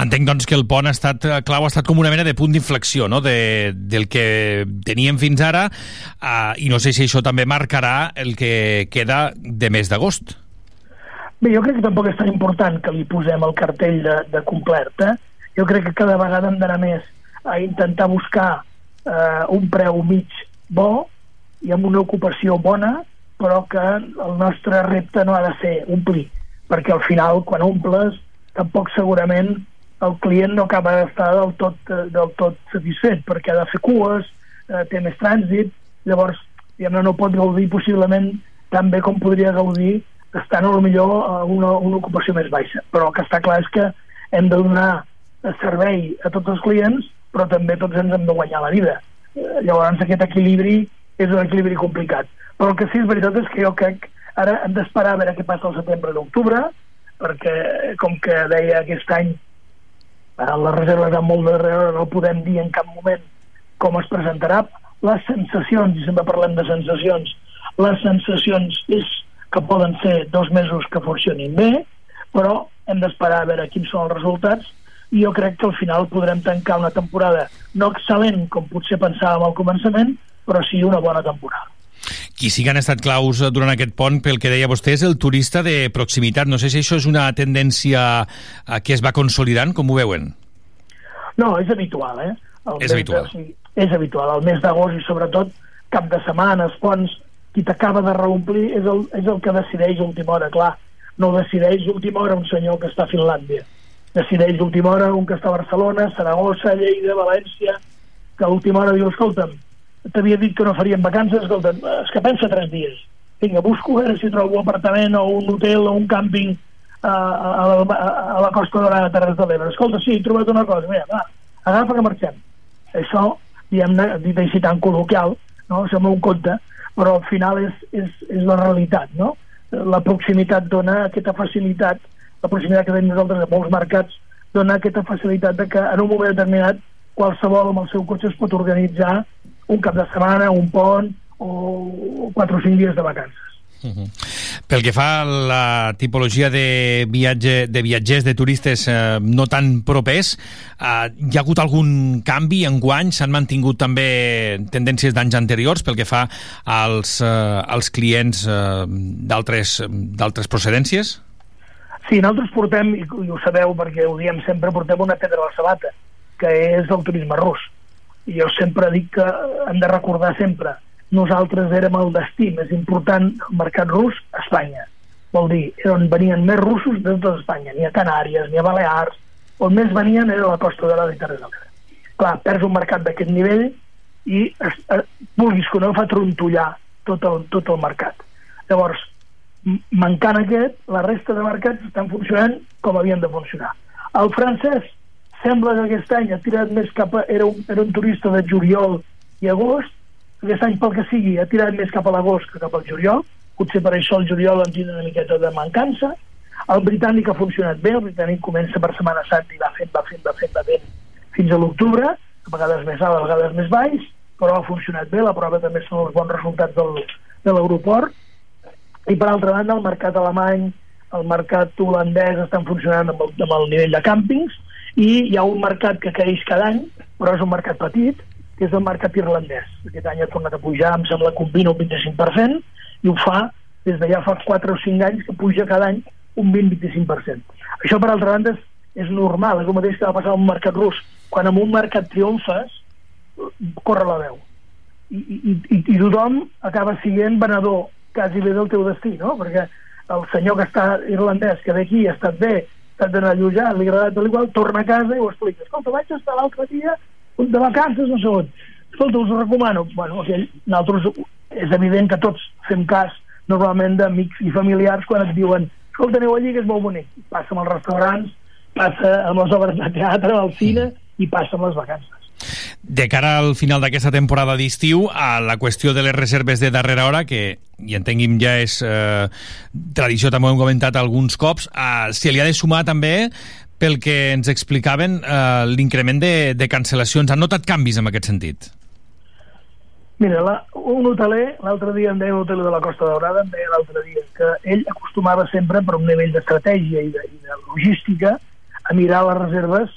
Entenc, doncs, que el pont ha estat, eh, clau, ha estat com una mena de punt d'inflexió no? de, del que teníem fins ara uh, i no sé si això també marcarà el que queda de mes d'agost. Bé, jo crec que tampoc és tan important que li posem el cartell de, de complet. Eh? Jo crec que cada vegada hem d'anar més a intentar buscar eh, un preu mig bo i amb una ocupació bona, però que el nostre repte no ha de ser omplir, perquè al final, quan omples, tampoc segurament el client no acaba d'estar del, tot, eh, del tot satisfet, perquè ha de fer cues, eh, té més trànsit, llavors diguem no pot gaudir possiblement tan bé com podria gaudir estan a lo millor a una, una ocupació més baixa. Però el que està clar és que hem de donar servei a tots els clients, però també tots ens hem de guanyar la vida. Eh, llavors aquest equilibri és un equilibri complicat. Però el que sí és veritat és que jo crec ara hem d'esperar a veure què passa al setembre i l'octubre, perquè com que deia aquest any eh, les reserves amb molt darrere no podem dir en cap moment com es presentarà les sensacions, i sempre parlem de sensacions les sensacions és que poden ser dos mesos que funcionin bé, però hem d'esperar a veure quins són els resultats i jo crec que al final podrem tancar una temporada no excel·lent com potser pensàvem al començament, però sí una bona temporada. Qui sí que han estat claus durant aquest pont, pel que deia vostè, és el turista de proximitat. No sé si això és una tendència que es va consolidant, com ho veuen? No, és habitual, eh? El és habitual. De, sí, és habitual. El mes d'agost i sobretot cap de setmanes, ponts, qui t'acaba de reomplir és el, és el que decideix última hora, clar. No decideix última hora un senyor que està a Finlàndia. Decideix última hora un que està a Barcelona, Saragossa, Lleida, València, que a última hora diu, escolta'm, t'havia dit que no faríem vacances, escolta'm, és que pensa tres dies. Vinga, busco a veure si trobo un apartament o un hotel o un càmping a, a, a, a la costa la Terres de l'Ebre. Escolta, sí, he trobat una cosa, mira, va, agafa que marxem. Això, diguem-ne, dit així tan col·loquial, no? sembla un conte, però al final és, és, és la realitat, no? La proximitat dona aquesta facilitat, la proximitat que tenim nosaltres a molts mercats dona aquesta facilitat de que en un moment determinat qualsevol amb el seu cotxe es pot organitzar un cap de setmana, un pont o quatre o cinc dies de vacances. Pel que fa a la tipologia de, viatge, de viatgers, de turistes eh, no tan propers, eh, hi ha hagut algun canvi en guany? S'han mantingut també tendències d'anys anteriors pel que fa als, eh, als clients eh, d'altres procedències? Sí, nosaltres portem, i, i ho sabeu perquè ho diem sempre, portem una pedra a la sabata, que és el turisme rus. I jo sempre dic que hem de recordar sempre nosaltres érem el destí més important del mercat rus a Espanya. Vol dir, on venien més russos de tota Espanya, ni a Canàries, ni a Balears, on més venien era la costa de la Terres Clar, perds un mercat d'aquest nivell i es, es, vulguis que no fa trontollar tot el, tot el mercat. Llavors, mancant aquest, la resta de mercats estan funcionant com havien de funcionar. El francès sembla que aquest any ha tirat més cap a... Era un, era un turista de juliol i agost, aquest any pel que sigui ha tirat més cap a l'agost que cap al juliol, potser per això el juliol en tindrà una miqueta de mancança, el britànic ha funcionat bé, el britànic comença per Setmana Santa i va fent, va fent, va fent, va fent fins a l'octubre, a vegades més alt, a vegades més baix, però ha funcionat bé, la prova també són els bons resultats del, de l'aeroport, i per altra banda el mercat alemany, el mercat holandès estan funcionant amb el, amb el nivell de càmpings, i hi ha un mercat que creix cada any, però és un mercat petit, que és el mercat irlandès. Aquest any ha tornat a pujar, em sembla que un 20 o un 25%, i ho fa des de ja fa 4 o 5 anys que puja cada any un 20-25%. Això, per altra banda, és, normal, és el mateix que va passar en un mercat rus. Quan en un mercat triomfes, corre la veu. I, i, i, i tothom acaba sent venedor quasi bé del teu destí, no? Perquè el senyor que està irlandès, que ve aquí, ha estat bé, ha estat d'anar a allotjar, li ha agradat de l'igual, torna a casa i ho explica. Escolta, vaig estar l'altre dia de vacances, no sé on. Escolta, us ho recomano. Bueno, aquell, nosaltres és evident que tots fem cas normalment d'amics i familiars quan et diuen escolta, aneu allí que és molt bonic. Passa amb els restaurants, passa amb les obres de teatre, al cine i passa amb les vacances. De cara al final d'aquesta temporada d'estiu, a la qüestió de les reserves de darrera hora, que i entenguim ja és eh, tradició, també ho hem comentat alguns cops, eh, se li ha de sumar també pel que ens explicaven eh, l'increment de, de cancel·lacions. Han notat canvis en aquest sentit? Mira, la, un hoteler, l'altre dia em deia un hoteler de la Costa Daurada, em deia l'altre dia que ell acostumava sempre per un nivell d'estratègia i, de, i de logística a mirar les reserves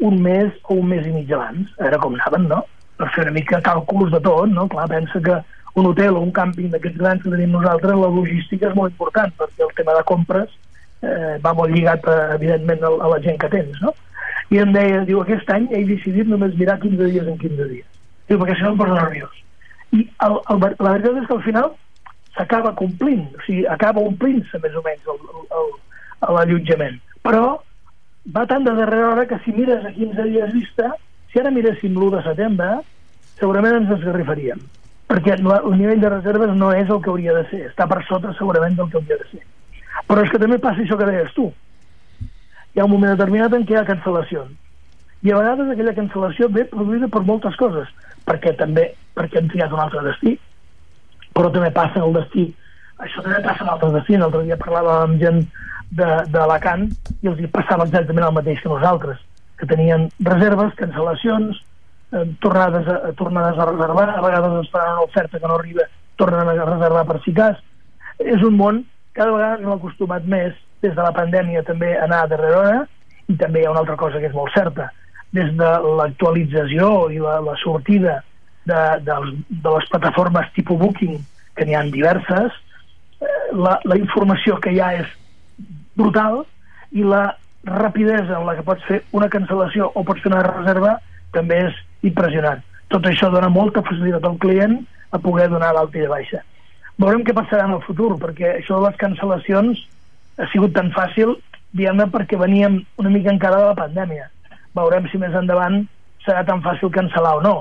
un mes o un mes i mig abans, a veure com anaven, no? Per fer una mica càlculs de tot, no? Clar, pensa que un hotel o un càmping d'aquests grans que tenim nosaltres, la logística és molt important, perquè el tema de compres eh, va molt lligat, eh, evidentment, a, a la gent que tens, no? I em deia, diu, aquest any he decidit només mirar 15 dies en 15 dies. Diu, perquè si no em poso nerviós. I el, el, la veritat és que al final s'acaba complint, o sigui, acaba omplint-se més o menys l'allotjament. Però va tan de darrera hora que si mires a 15 dies vista, si ara miréssim l'1 de setembre, segurament ens esgarrifaríem. Perquè el nivell de reserves no és el que hauria de ser, està per sota segurament del que hauria de ser. Però és que també passa això que deies tu. Hi ha un moment determinat en què hi ha cancel·lacions. I a vegades aquella cancel·lació ve produïda per moltes coses, perquè també perquè hem triat un altre destí, però també passa el destí. Això també passa en altres destins. L'altre dia parlava amb gent d'Alacant i els hi passava exactament el mateix que nosaltres, que tenien reserves, cancel·lacions, eh, tornades, a, tornades a reservar, a vegades ens faran una oferta que no arriba, tornen a reservar per si cas. És un món cada vegada no acostumat més des de la pandèmia també a anar darrere hora i també hi ha una altra cosa que és molt certa des de l'actualització i la, la sortida de, de, de les plataformes tipus Booking que n'hi ha diverses eh, la, la informació que hi ha és brutal i la rapidesa en la que pots fer una cancel·lació o pots fer una reserva també és impressionant. Tot això dona molta facilitat al client a poder donar l'alta i de baixa. Veurem què passarà en el futur, perquè això de les cancel·lacions ha sigut tan fàcil, diguem-ne, perquè veníem una mica encara de la pandèmia. Veurem si més endavant serà tan fàcil cancel·lar o no.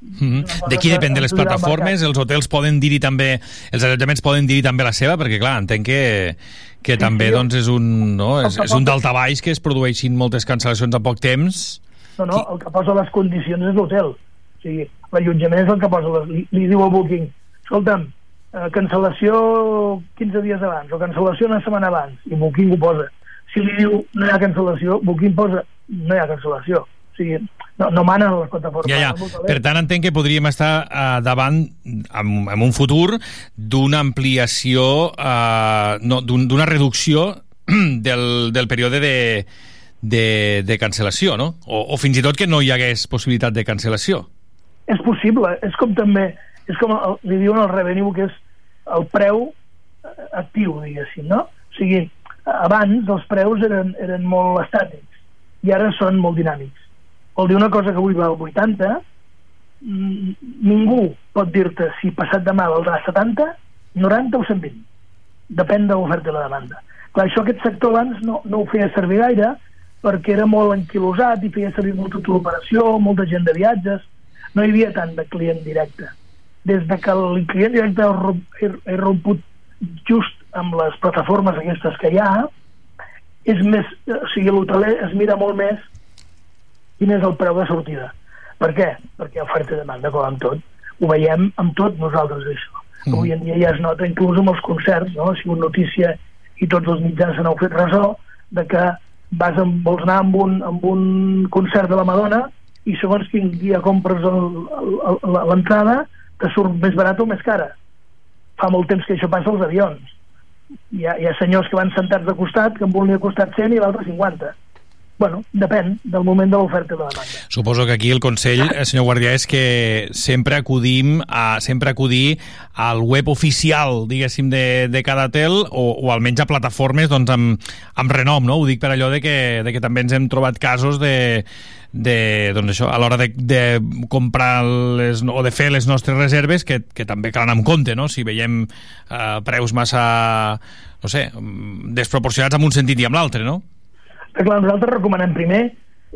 Mm -hmm. De qui depèn de les plataformes? Els hotels poden dir-hi també, els allotjaments poden dir-hi també la seva, perquè clar, entenc que, que sí, també sí, doncs, és un, no? és, és un dalta baix que es produeixin moltes cancel·lacions a poc temps. No, no, el que posa les condicions és l'hotel. O sigui, l'allotjament és el que posa les... Li, li diu al booking, escolta'm, eh, cancel·lació 15 dies abans o cancel·lació una setmana abans i Booking ho posa si li diu no hi ha cancel·lació Booking posa no hi ha cancel·lació o sigui, no, no manen les plataformes ja, ja. per tant entenc que podríem estar uh, davant en, en un futur d'una ampliació uh, no, d'una un, reducció del, del període de, de, de cancel·lació, no? O, o fins i tot que no hi hagués possibilitat de cancel·lació. És possible, és com també és com el, li diuen el revenue, que és el preu eh, actiu, diguéssim, no? O sigui, abans els preus eren, eren molt estàtics i ara són molt dinàmics. Vol dir una cosa que avui val 80, ningú pot dir-te si passat demà valdrà 70, 90 o 120. Depèn de l'oferta i la demanda. Clar, això aquest sector abans no, no ho feia servir gaire perquè era molt anquilosat i feia servir molta l'operació, molta gent de viatges, no hi havia tant de client directe des de que el client directe he romput just amb les plataformes aquestes que hi ha, és més, o sigui, l'hoteler es mira molt més quin és el preu de sortida. Per què? Perquè oferta i demanda, com amb tot. Ho veiem amb tot nosaltres, això. Mm. Avui en dia ja es nota inclús amb els concerts, no? ha sigut notícia i tots els mitjans se n'heu fet ressò de que vas amb, vols anar amb un, amb un concert de la Madonna i segons quin dia compres l'entrada te surt més barat o més cara. Fa molt temps que això passa als avions. Hi ha, hi ha senyors que van sentats de costat que en un li costat 100 i l'altre 50 bueno, depèn del moment de l'oferta de la demanda. Suposo que aquí el consell, eh, senyor Guardià, és que sempre acudim a, sempre acudir al web oficial, diguéssim, de, de cada tel o, o almenys a plataformes doncs, amb, amb renom, no? Ho dic per allò de que, de que també ens hem trobat casos de, de, doncs això, a l'hora de, de comprar les, o de fer les nostres reserves que, que també cal anar amb compte, no? Si veiem eh, preus massa, no sé, desproporcionats en un sentit i amb l'altre, no? Però clar, nosaltres recomanem primer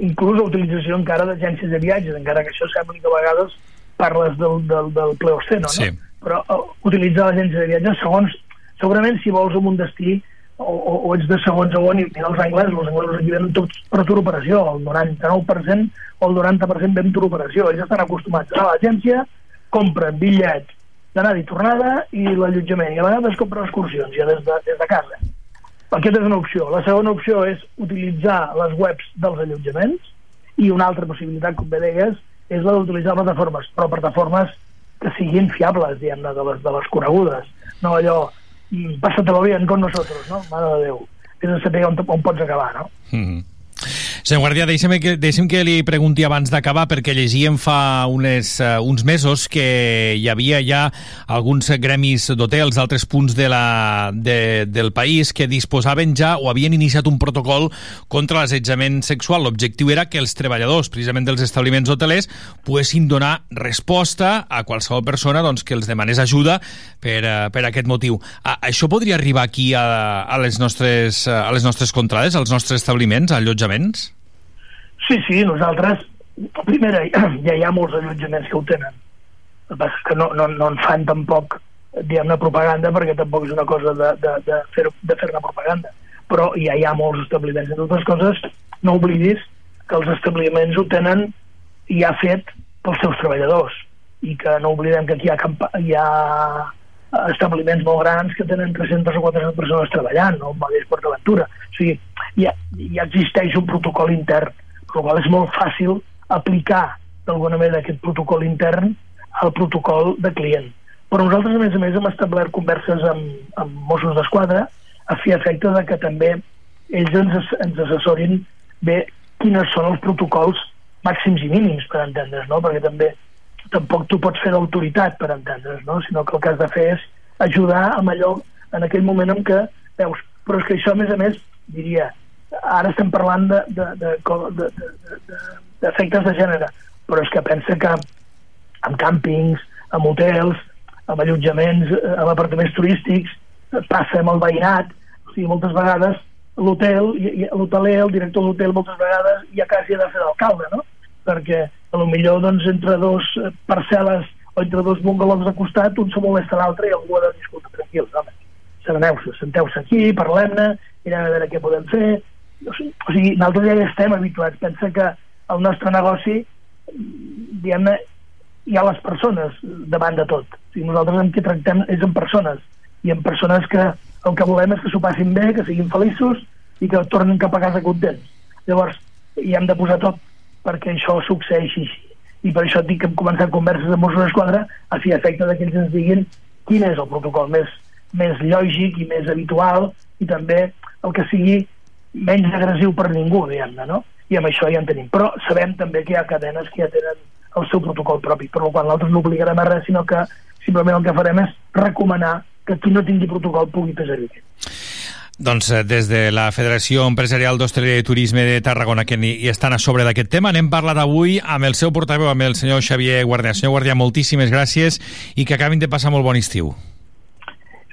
inclús la utilització encara d'agències de viatges, encara que això sembli que a vegades parles del, del, del pleoceno, no? Sí. Però uh, utilitzar l'agència de viatges segons, segurament si vols en un destí o, o, o ets de segon segon i mira els anglesos, els anglesos aquí venen tots per tur operació, el 99% o el 90% ven tur operació, ells estan acostumats a l'agència, compren bitllets d'anada i tornada i l'allotjament, i a vegades compren excursions ja des de, des de casa aquesta és una opció. La segona opció és utilitzar les webs dels allotjaments i una altra possibilitat, com bé deies, és la d'utilitzar plataformes, però plataformes que siguin fiables, diguem-ne, de, les, de les conegudes. No allò, mm, passa-te-lo bien con nosotros, no? Mare de Déu. És a saber on, on pots acabar, no? Mm -hmm. Senyor Guardià, deixem que, deixem que li pregunti abans d'acabar, perquè llegíem fa unes, uh, uns mesos que hi havia ja alguns gremis d'hotels d'altres punts de la, de, del país que disposaven ja o havien iniciat un protocol contra l'assetjament sexual. L'objectiu era que els treballadors, precisament dels establiments hotelers, poguessin donar resposta a qualsevol persona doncs, que els demanés ajuda per, uh, per aquest motiu. A, això podria arribar aquí a, a, les nostres, a les nostres contrades, als nostres establiments, allotjaments? Sí, sí, nosaltres, primera, ja hi ha molts allotjaments que ho tenen. El que que no, no, no en fan tampoc, diguem-ne, propaganda, perquè tampoc és una cosa de, de, de fer-ne fer propaganda. Però ja hi ha molts establiments. Entre altres coses, no oblidis que els establiments ho tenen ja fet pels seus treballadors i que no oblidem que aquí hi ha, hi ha establiments molt grans que tenen 300 o 400 persones treballant, no? el mateix PortAventura. O sigui, ja, ja existeix un protocol intern qual és molt fàcil aplicar d'alguna manera aquest protocol intern al protocol de client. Però nosaltres, a més a més, hem establert converses amb, amb Mossos d'Esquadra a fi efecte de que també ells ens, ens assessorin bé quines són els protocols màxims i mínims per entendre's, no? perquè també tampoc tu pots fer d'autoritat per entendre's, no? sinó que el que has de fer és ajudar amb allò en aquell moment en què veus, però és que això a més a més diria, ara estem parlant d'efectes de, de, de, de, de, gènere, però és que pensa que amb càmpings, amb hotels, amb allotjaments, eh, amb apartaments turístics, passa amb el veïnat, o sigui, moltes vegades l'hotel, l'hoteler, el director de l'hotel moltes vegades ja quasi ha de fer d'alcalde, no? Perquè a lo millor doncs, entre dos eh, parcel·les o entre dos bungalows de costat un se molesta l'altre i algú ha de dir, escolta, tranquils, home, sereneu-se, senteu-se aquí, parlem-ne, mirem a veure què podem fer, o sigui, nosaltres ja hi estem habituats. Pensa que el nostre negoci, diguem-ne, hi ha les persones davant de tot. O sigui, nosaltres amb qui tractem és amb persones. I amb persones que el que volem és que s'ho passin bé, que siguin feliços i que tornin cap a casa contents. Llavors, hi hem de posar tot perquè això succeeixi així. I per això dic que hem començat converses amb Mossos d'Esquadra a fi efecte que ells ens diguin quin és el protocol més, més lògic i més habitual i també el que sigui menys agressiu per ningú, diguem-ne, no? I amb això ja en tenim. Però sabem també que hi ha cadenes que ja tenen el seu protocol propi, per qual nosaltres no obligarem a res, sinó que simplement el que farem és recomanar que qui no tingui protocol pugui fer-hi. Doncs eh, des de la Federació Empresarial d'Hostaleria i Turisme de Tarragona, que hi estan a sobre d'aquest tema, n'hem parlat avui amb el seu portaveu, amb el senyor Xavier Guardià. Senyor Guardià, moltíssimes gràcies i que acabin de passar molt bon estiu.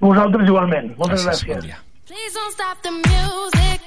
Vosaltres igualment. Moltes gràcies. gràcies. Bon Please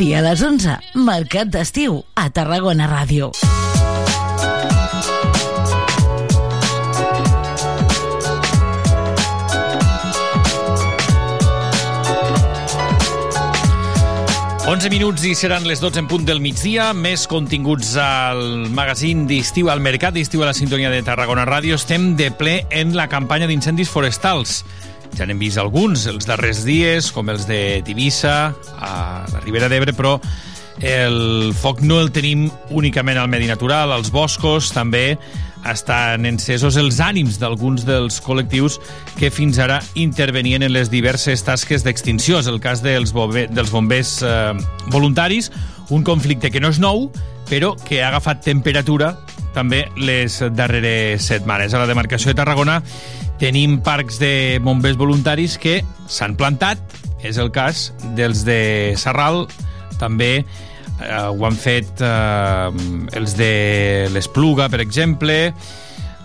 dia a les 11, Mercat d'Estiu, a Tarragona Ràdio. Onze minuts i seran les 12 en punt del migdia. Més continguts al magazín d'estiu, al mercat d'estiu a la sintonia de Tarragona Ràdio. Estem de ple en la campanya d'incendis forestals. Ja n'hem vist alguns els darrers dies, com els de Tivissa, a la Ribera d'Ebre, però el foc no el tenim únicament al medi natural, als boscos, també estan encesos els ànims d'alguns dels col·lectius que fins ara intervenien en les diverses tasques d'extinció. És el cas dels, bombe dels bombers eh, voluntaris, un conflicte que no és nou, però que ha agafat temperatura també les darreres setmanes. A la demarcació de Tarragona tenim parcs de bombers voluntaris que s'han plantat, és el cas dels de Sarral, també eh, ho han fet eh, els de l'Espluga, per exemple,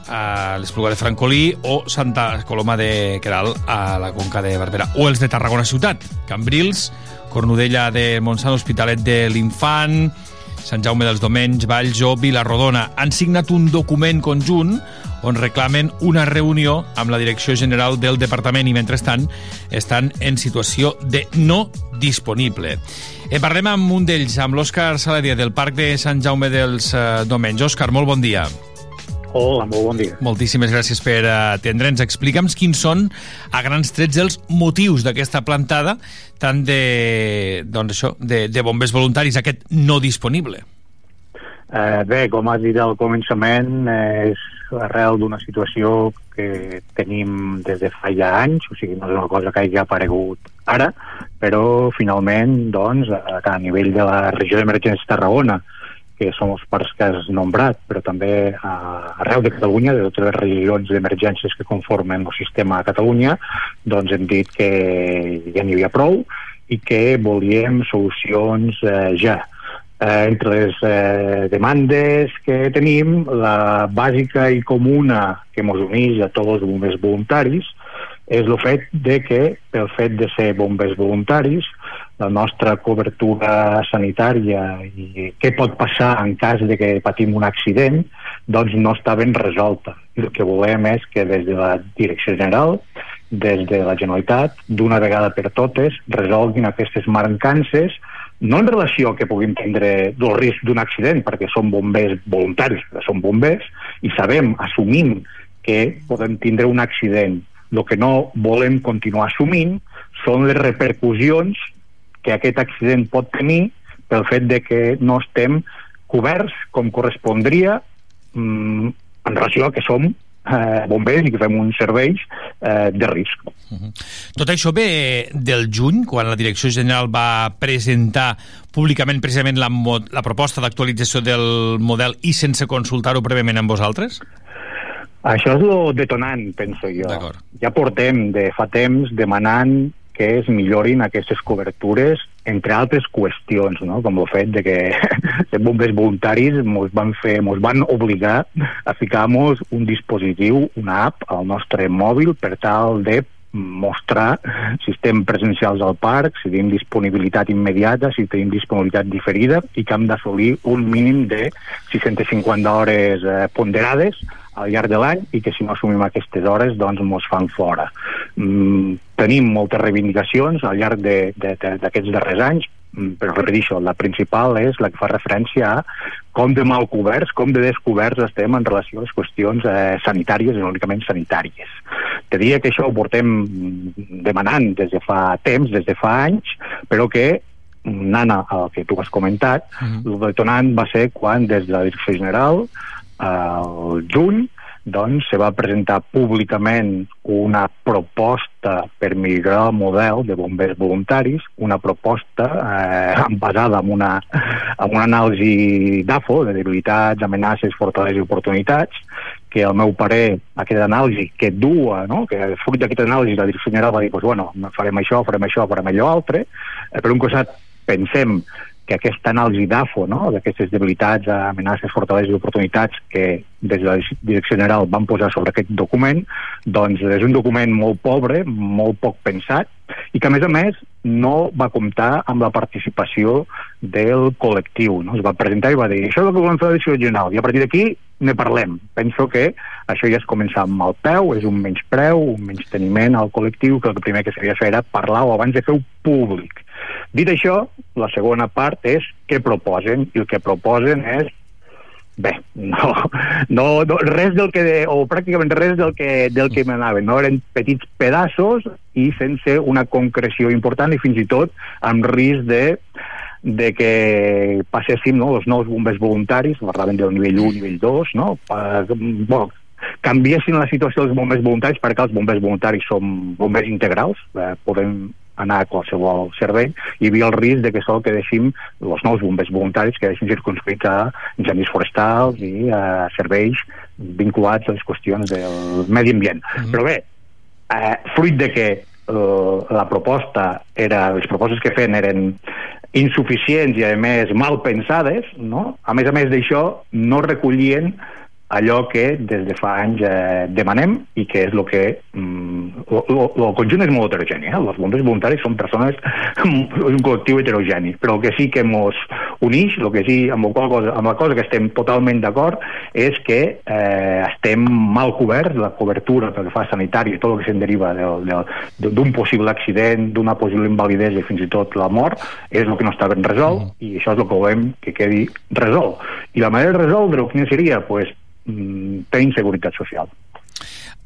a l'Espluga de Francolí o Santa Coloma de Queral a la Conca de Barberà, o els de Tarragona Ciutat, Cambrils, Cornudella de Montsant, Hospitalet de l'Infant, Sant Jaume dels Domenys, Valls o Vilarrodona. Han signat un document conjunt on reclamen una reunió amb la Direcció General del Departament i, mentrestant, estan en situació de no disponible. Eh, parlem amb un d'ells, amb l'Òscar Saladia, del Parc de Sant Jaume dels eh, Domenys. Òscar, molt bon dia. Hola, molt bon dia. Moltíssimes gràcies per atendre'ns. Explica'ns quins són, a grans trets, els motius d'aquesta plantada tant de, doncs això, de, de bombers voluntaris, aquest no disponible. Eh, bé, com has dit al començament, eh, és arrel d'una situació que tenim des de fa ja anys, o sigui, no és una cosa que hagi aparegut ara, però finalment, doncs, a, a nivell de la regió d'emergència Tarragona, que som els parcs que has nombrat, però també a, arreu de Catalunya, de totes les regions d'emergències que conformen el sistema a Catalunya, doncs hem dit que ja n'hi havia prou i que volíem solucions eh, ja. Eh, entre les eh, demandes que tenim, la bàsica i comuna que ens uneix a tots els bombers voluntaris és el fet de que, pel fet de ser bombers voluntaris, la nostra cobertura sanitària i què pot passar en cas de que patim un accident, doncs no està ben resolta. El que volem és que des de la Direcció General, des de la Generalitat, d'una vegada per totes, resolguin aquestes mancances no en relació que puguin tindre el risc d'un accident, perquè són bombers voluntaris, són bombers, i sabem, assumim que podem tindre un accident. El que no volem continuar assumint són les repercussions que aquest accident pot tenir pel fet de que no estem coberts com correspondria mm, en relació a que som eh, bombers i que fem uns serveis eh, de risc. Uh -huh. Tot això ve del juny, quan la Direcció General va presentar públicament precisament la, la proposta d'actualització del model i sense consultar-ho prèviament amb vosaltres? Això és lo detonant, penso jo. Ja portem de fa temps demanant que es millorin aquestes cobertures, entre altres qüestions, no? com el fet de que els bombers voluntaris ens van, fer, ens van obligar a ficar-nos un dispositiu, una app, al nostre mòbil per tal de mostrar si estem presencials al parc, si tenim disponibilitat immediata, si tenim disponibilitat diferida i que hem d'assolir un mínim de 650 hores eh, ponderades al llarg de l'any i que si no assumim aquestes hores doncs mos fan fora. Mm, tenim moltes reivindicacions al llarg d'aquests darrers anys, mm, però repeteixo, la principal és la que fa referència a com de mal coberts, com de descoberts estem en relació a les qüestions eh, sanitàries i no únicament sanitàries. Te diria que això ho portem demanant des de fa temps, des de fa anys, però que Nana, el que tu has comentat, uh -huh. el detonant va ser quan des de la Direcció General al juny doncs se va presentar públicament una proposta per millorar el model de bombers voluntaris, una proposta eh, basada en una, en una anàlisi d'AFO, de debilitats, amenaces, fortaleses i oportunitats, que al meu parer aquesta anàlisi que dua, no? que fruit d'aquesta anàlisi la direcció general va dir pues, bueno, farem això, farem això, farem allò altre, eh, per un costat pensem que aquesta anàlisi d'AFO, no? d'aquestes debilitats, amenaces, fortaleses i oportunitats que des de la Direcció General van posar sobre aquest document, doncs és un document molt pobre, molt poc pensat, i que a més a més no va comptar amb la participació del col·lectiu. No? Es va presentar i va dir això és el que volem fer la Direcció General, i a partir d'aquí ne parlem. Penso que això ja és començar amb el peu, és un menyspreu, un menysteniment al col·lectiu, que el primer que s'havia de fer era parlar o abans de fer-ho públic. Dit això, la segona part és què proposen, i el que proposen és bé, no, no, no res del que, de, o pràcticament res del que, del que m'anaven, no? Eren petits pedaços i sense una concreció important i fins i tot amb risc de de que passéssim no, els nous bombers voluntaris, parlaven del nivell 1, nivell 2, no? Pa, bueno, canviessin la situació dels bombers voluntaris perquè els bombers voluntaris són bombers integrals, eh, podem anar a qualsevol servei, hi havia el risc de que sol quedéssim els nous bombers voluntaris que quedessin circunscrits a incendis forestals i a serveis vinculats a les qüestions del medi ambient. Mm -hmm. Però bé, eh, fruit de que eh, la proposta era, les propostes que feien eren insuficients i a més mal pensades, no? a més a més d'això no recollien allò que des de fa anys eh, demanem i que és el que mm, el conjunt és molt heterogeni eh? els bombers voluntaris són persones un col·lectiu heterogeni però el que sí que ens uneix el que sí amb, la cosa, amb la cosa que estem totalment d'acord és que eh, estem mal coberts la cobertura pel que fa sanitari i tot el que se'n deriva d'un possible accident d'una possible invalidesa i fins i tot la mort és el que no està ben resolt mm. i això és el que volem que quedi resolt i la manera de resoldre-ho quina seria? Pues, té inseguretat social.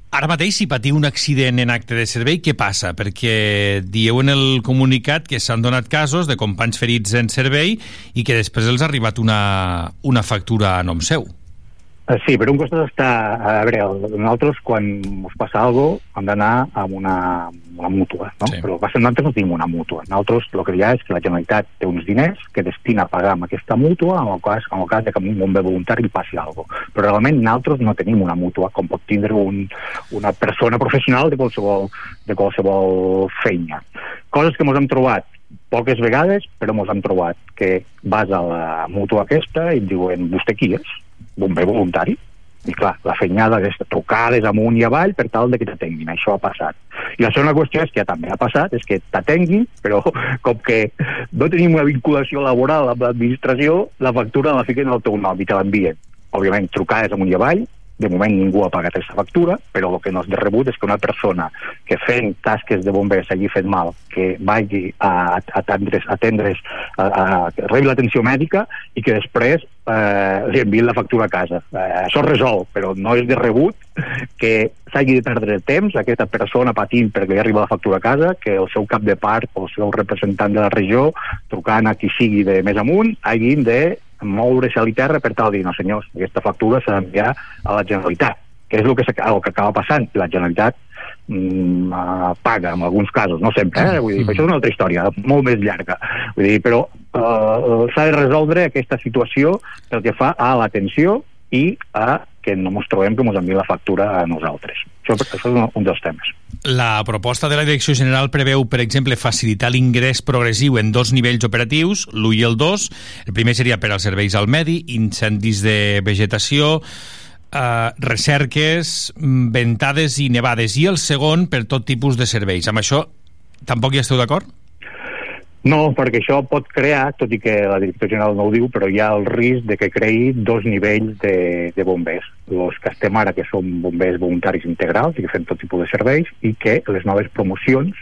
Ara mateix, si patiu un accident en acte de servei, què passa? Perquè dieu en el comunicat que s'han donat casos de companys ferits en servei i que després els ha arribat una, una factura a nom seu. Eh, sí, per un costat està... A veure, nosaltres quan ens passa alguna cosa hem d'anar amb una, una mútua, no? Sí. Però passa, nosaltres no tenim una mútua. Nosaltres el que hi ha és que la Generalitat té uns diners que destina a pagar amb aquesta mútua en el cas, en el cas de que un bomber voluntari li passi alguna cosa. Però realment nosaltres no tenim una mútua, com pot tindre un, una persona professional de qualsevol, de qualsevol feina. Coses que ens hem trobat poques vegades, però ens hem trobat que vas a la mútua aquesta i et diuen, vostè qui és? Bomber voluntari i clar, la feinyada és trucades amunt i avall per tal de que t'atenguin, això ha passat. I la segona qüestió és que també ha passat, és que t'atenguin, però com que no tenim una vinculació laboral amb l'administració, la factura la fiquen al teu nom i te l'envien. Òbviament, trucades amunt i avall, de moment ningú ha pagat aquesta factura, però el que no és de rebut és que una persona que fent tasques de bombers hagi fet mal, que vagi a, atendre's, atendre's a, a, a l'atenció mèdica i que després eh, li enviïn la factura a casa. Eh, això es resol, però no és de rebut que s'hagi de perdre temps aquesta persona patint perquè li arriba la factura a casa, que el seu cap de part o el seu representant de la regió, trucant a qui sigui de més amunt, hagin de moure's a l'Iterra per tal de dir, no senyors, aquesta factura s'ha d'enviar a la Generalitat, que és el que, el que acaba passant. La Generalitat mm, uh, paga en alguns casos, no sempre, eh? Vull dir, mm. això és una altra història, molt més llarga. Vull dir, però uh, s'ha de resoldre aquesta situació pel que fa a l'atenció i a que no ens trobem que ens enviï la factura a nosaltres. Això, això és un dels temes. La proposta de la Direcció General preveu, per exemple, facilitar l'ingrés progressiu en dos nivells operatius, l'1 i el 2. El primer seria per als serveis al medi, incendis de vegetació, eh, recerques, mm, ventades i nevades, i el segon per tot tipus de serveis. Amb això tampoc hi esteu d'acord? No, perquè això pot crear, tot i que la direcció general no ho diu, però hi ha el risc de que creï dos nivells de, de bombers. Els que estem ara, que som bombers voluntaris integrals i que fem tot tipus de serveis, i que les noves promocions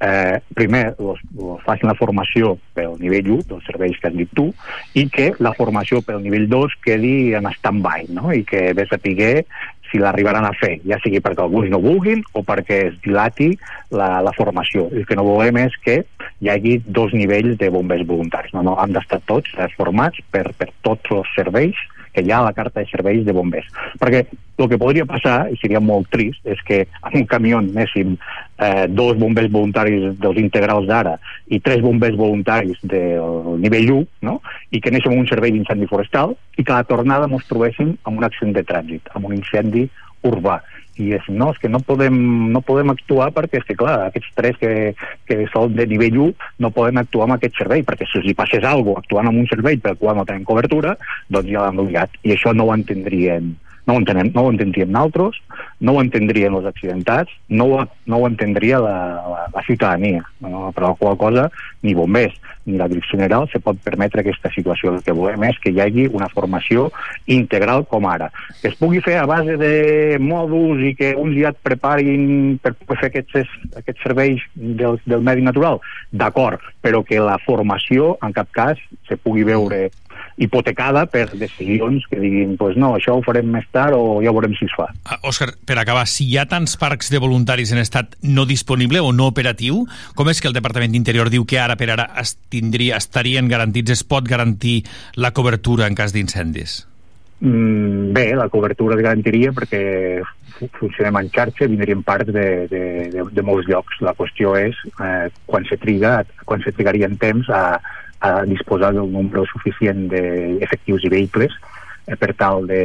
eh, primer los, los facin la formació pel nivell 1 dels serveis que has dit tu i que la formació pel nivell 2 quedi en stand-by no? i que ve a saber si l'arribaran a fer, ja sigui perquè alguns no vulguin o perquè es dilati la, la formació. El que no volem és que hi hagi dos nivells de bombers voluntaris. No, no, han d'estar tots formats per, per tots els serveis que hi ha a la carta de serveis de bombers. Perquè el que podria passar, i seria molt trist, és que en un camió anéssim eh, dos bombers voluntaris dels integrals d'ara i tres bombers voluntaris del nivell 1, no? i que anéssim un servei d'incendi forestal i que a la tornada ens trobéssim amb un accident de trànsit, amb un incendi urbà i és, no, és que no podem, no podem actuar perquè és que, clar, aquests tres que, que són de nivell 1 no poden actuar amb aquest servei, perquè si els hi passés alguna cosa actuant amb un servei pel qual no tenen cobertura, doncs ja l'han obligat, i això no ho entendrien no ho, entenem, no ho entendríem nosaltres, no ho entendrien els accidentats, no ho, no ho entendria la, la, la ciutadania. No? Per la qual cosa, ni bombers ni la Direcció General se pot permetre aquesta situació. El que volem és que hi hagi una formació integral com ara. Que es pugui fer a base de mòduls i que uns ja et preparin per poder fer aquests, aquests serveis del, del medi natural, d'acord, però que la formació, en cap cas, se pugui veure hipotecada per decisions que diguin pues no, això ho farem més tard o ja veurem si es fa. Ah, Òscar, per acabar, si hi ha tants parcs de voluntaris en estat no disponible o no operatiu, com és que el Departament d'Interior diu que ara per ara es tindria, estarien garantits, es pot garantir la cobertura en cas d'incendis? Mm, bé, la cobertura es garantiria perquè fu- funcionem en xarxa, vindrien parts de, de, de, de molts llocs. La qüestió és eh, quan se triga, quan se trigaria en temps a, a disposar d'un nombre suficient d'efectius i vehicles eh, per tal de,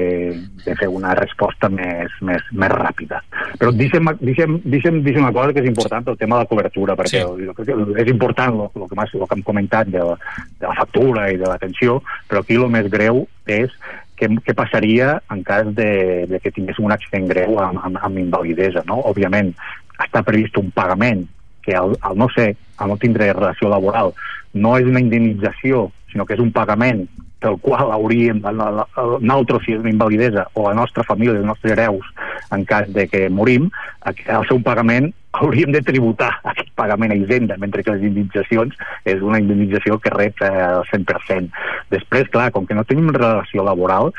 de fer una resposta més, més, més ràpida. Però deixem, deixem, deixem, deixem una cosa que és important, el tema de la cobertura, perquè sí. jo crec que és important el, el, que, el que hem comentat de, la- de la factura i de l'atenció, però aquí el més greu és què, què passaria en cas de, de que tinguéssim un accident greu amb, amb, amb invalidesa, no? Òbviament, està previst un pagament que al, al no ser, al no tindre relació laboral, no és una indemnització, sinó que és un pagament pel qual hauríem, nosaltres, si és una invalidesa, o la nostra família, els nostres hereus, en cas de que morim, al ser un pagament hauríem de tributar aquest pagament a Hisenda, mentre que les indemnitzacions és una indemnització que rep eh, el 100%. Després, clar, com que no tenim relació laboral,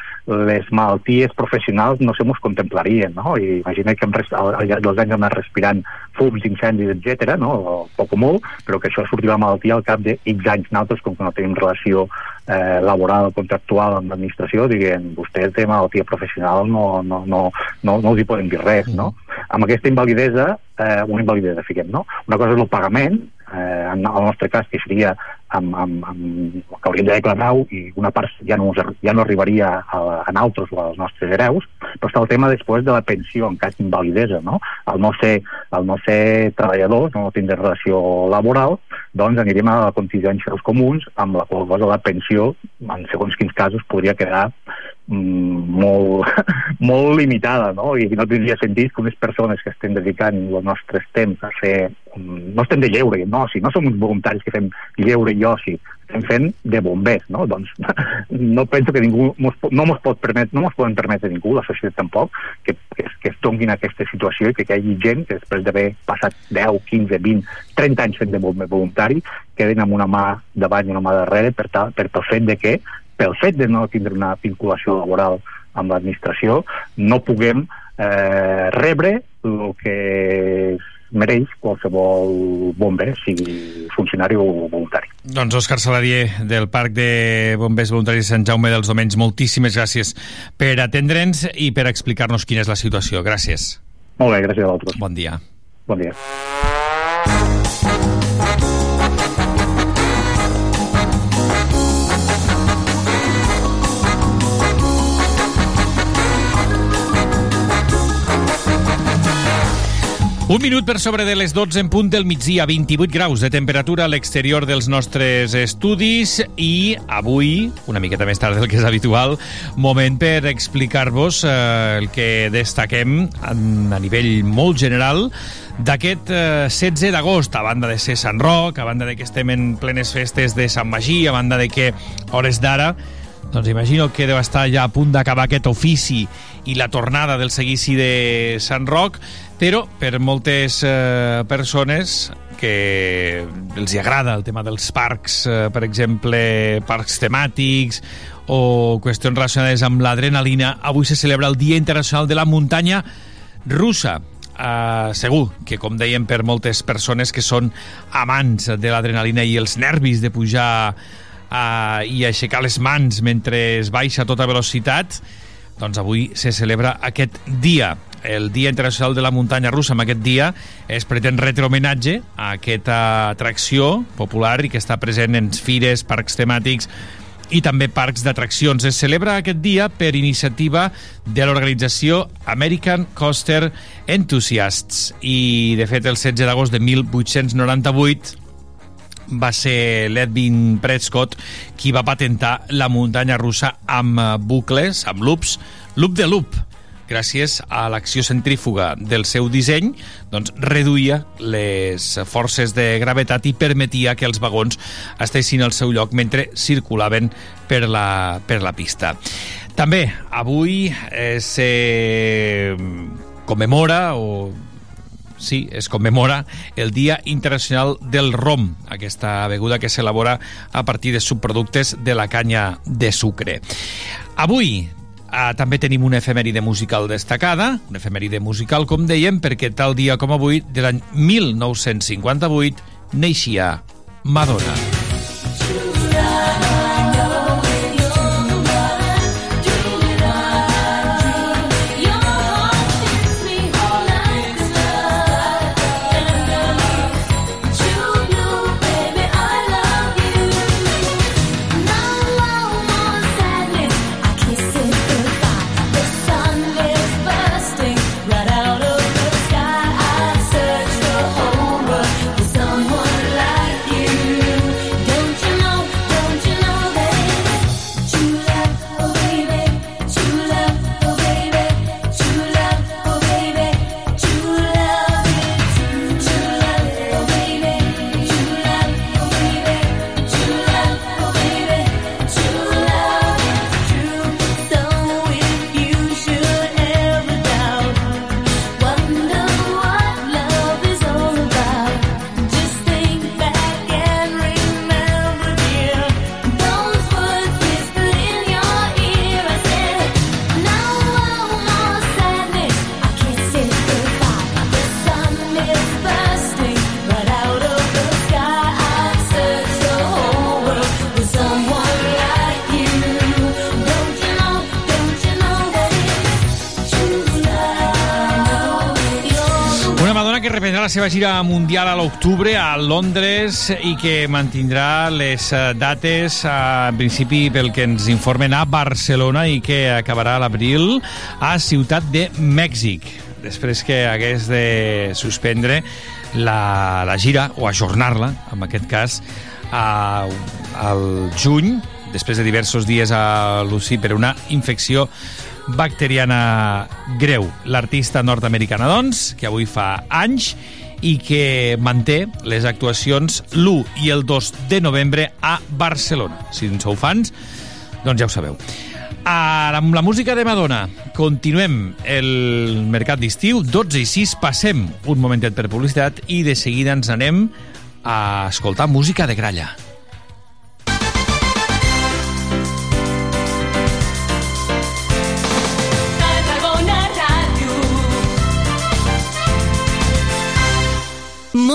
les malalties professionals no se mos contemplarien, no? I imagina que hem al llarg dels anys hem anat respirant fums, incendis, etc, no? O poc o molt, però que això surti la malaltia al cap de X anys nosaltres, com que no tenim relació eh, laboral contractual amb l'administració, diguem, vostè té malaltia professional, no, no, no, no, no els hi poden dir res, no? Amb aquesta invalidesa, eh, una invalidesa, fiquem, no? Una cosa és el pagament, eh, en el nostre cas, que seria amb, amb, amb, que hauríem de declarar i una part ja no, ja no arribaria a, a nosaltres o als nostres hereus, però està el tema després de la pensió en cas d'invalidesa, no? Al no ser, al no ser treballadors, no tindre relació laboral, doncs anirem a la contingència dels comuns, amb la qual cosa la pensió, en segons quins casos, podria quedar molt, molt limitada, no? I no tindria sentit que unes persones que estem dedicant el nostre temps a fer... mm, No estem de lleure, no, si no som uns voluntaris que fem lleure i oci, estem fent de bombers, no? Doncs no penso que ningú mos, no mos pot permetre, no mos poden permetre ningú, la societat tampoc, que, que, que es tonguin aquesta situació i que hi hagi gent que després d'haver passat 10, 15, 20, 30 anys fent de bomber voluntari, queden amb una mà davant i una mà darrere per, tal, per pel fet de que pel fet de no tindre una vinculació laboral amb l'administració, no puguem eh, rebre el que mereix qualsevol bomber, sigui funcionari o voluntari. Doncs Òscar Saladier, del Parc de Bombers Voluntaris de Sant Jaume dels Domenys, moltíssimes gràcies per atendre'ns i per explicar-nos quina és la situació. Gràcies. Molt bé, gràcies a vosaltres. Bon dia. Bon dia. Un minut per sobre de les 12 en punt del migdia, 28 graus de temperatura a l'exterior dels nostres estudis i avui, una miqueta més tard del que és habitual, moment per explicar-vos eh, el que destaquem a nivell molt general d'aquest eh, 16 d'agost, a banda de ser Sant Roc, a banda de que estem en plenes festes de Sant Magí, a banda de que, hores d'ara, doncs imagino que deu estar ja a punt d'acabar aquest ofici i la tornada del seguici de Sant Roc, però per moltes eh, persones que els hi agrada el tema dels parcs, eh, per exemple, parcs temàtics o qüestions relacionades amb l'adrenalina, avui se celebra el Dia Internacional de la Muntanya Russa. Uh, segur que, com dèiem, per moltes persones que són amants de l'adrenalina i els nervis de pujar uh, i aixecar les mans mentre es baixa a tota velocitat, doncs avui se celebra aquest dia, el Dia Internacional de la Muntanya Russa. Amb aquest dia es pretén retre homenatge a aquesta atracció popular i que està present en fires, parcs temàtics i també parcs d'atraccions. Es celebra aquest dia per iniciativa de l'organització American Coaster Enthusiasts i, de fet, el 16 d'agost de 1898 va ser l'Edwin Prescott qui va patentar la muntanya russa amb bucles, amb loops, loop de loop, gràcies a l'acció centrífuga del seu disseny, doncs reduïa les forces de gravetat i permetia que els vagons estessin al seu lloc mentre circulaven per la, per la pista. També, avui eh, se commemora o sí, es commemora el Dia Internacional del Rom, aquesta beguda que s'elabora a partir de subproductes de la canya de sucre. Avui Uh, també tenim una efemèride musical destacada, una efemèride musical, com dèiem, perquè tal dia com avui, de l'any 1958, neixia Madonna. Una la seva gira mundial a l'octubre a Londres i que mantindrà les eh, dates, eh, en principi, pel que ens informen, a Barcelona i que acabarà a l'abril a Ciutat de Mèxic. Després que hagués de suspendre la, la gira, o ajornar-la, en aquest cas, a, al juny, després de diversos dies a l'UCI per una infecció bacteriana greu. L'artista nord-americana, doncs, que avui fa anys i que manté les actuacions l'1 i el 2 de novembre a Barcelona. Si en sou fans, doncs ja ho sabeu. Ara, amb la música de Madonna, continuem el mercat d'estiu, 12 i 6, passem un momentet per publicitat i de seguida ens anem a escoltar música de gralla.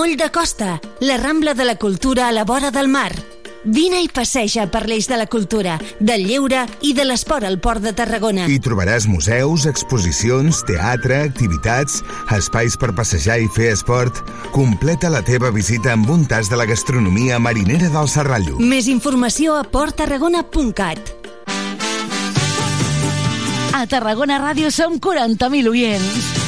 Moll de Costa, la Rambla de la Cultura a la vora del mar. Vine i passeja per l'eix de la cultura, del lleure i de l'esport al Port de Tarragona. Hi trobaràs museus, exposicions, teatre, activitats, espais per passejar i fer esport. Completa la teva visita amb un tas de la gastronomia marinera del Serrallo. Més informació a porttarragona.cat. A Tarragona Ràdio som 40.000 oients.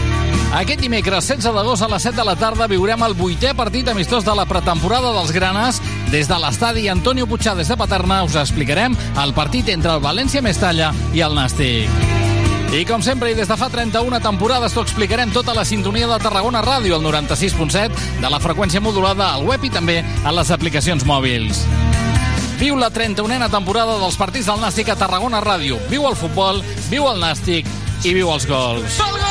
Aquest dimecres 16 d'agost a les 7 de la tarda viurem el vuitè partit amistós de la pretemporada dels Granes. Des de l'estadi Antonio Puigades de Paterna us explicarem el partit entre el València Mestalla i el Nàstic. I com sempre, i des de fa 31 temporades, t'ho explicarem tota la sintonia de Tarragona Ràdio, al 96.7, de la freqüència modulada al web i també a les aplicacions mòbils. Viu la 31a temporada dels partits del Nàstic a Tarragona Ràdio. Viu el futbol, viu el Nàstic i viu els gols. Gol, gol,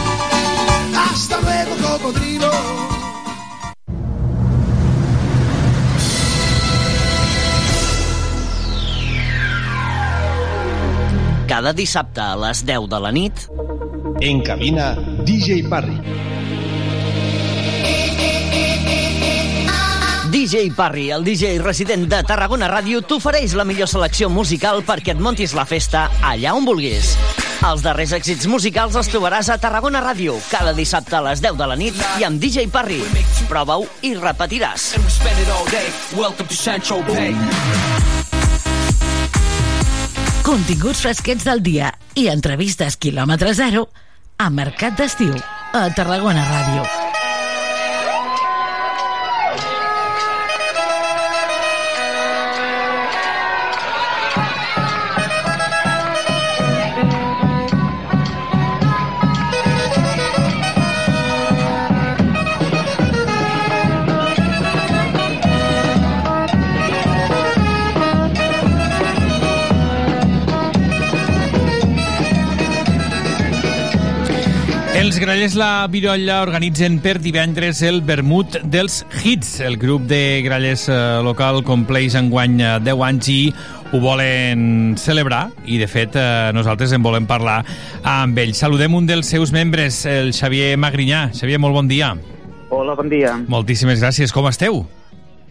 Hasta luego, cocodrilo. Cada dissabte a les 10 de la nit... En cabina, DJ Parry. DJ Parry, el DJ resident de Tarragona Ràdio, t'ofereix la millor selecció musical perquè et montis la festa allà on vulguis. Els darrers èxits musicals els trobaràs a Tarragona Ràdio, cada dissabte a les 10 de la nit i amb DJ Parry. Prova-ho i repetiràs. Continguts fresquets del dia i entrevistes quilòmetre zero a Mercat d'Estiu, a Tarragona Ràdio. Els grallers La Virolla organitzen per divendres el Vermut dels Hits. El grup de grallers eh, local compleix enguany eh, 10 anys i ho volen celebrar i, de fet, eh, nosaltres en volem parlar amb ells. Saludem un dels seus membres, el Xavier Magrinyà. Xavier, molt bon dia. Hola, bon dia. Moltíssimes gràcies. Com esteu?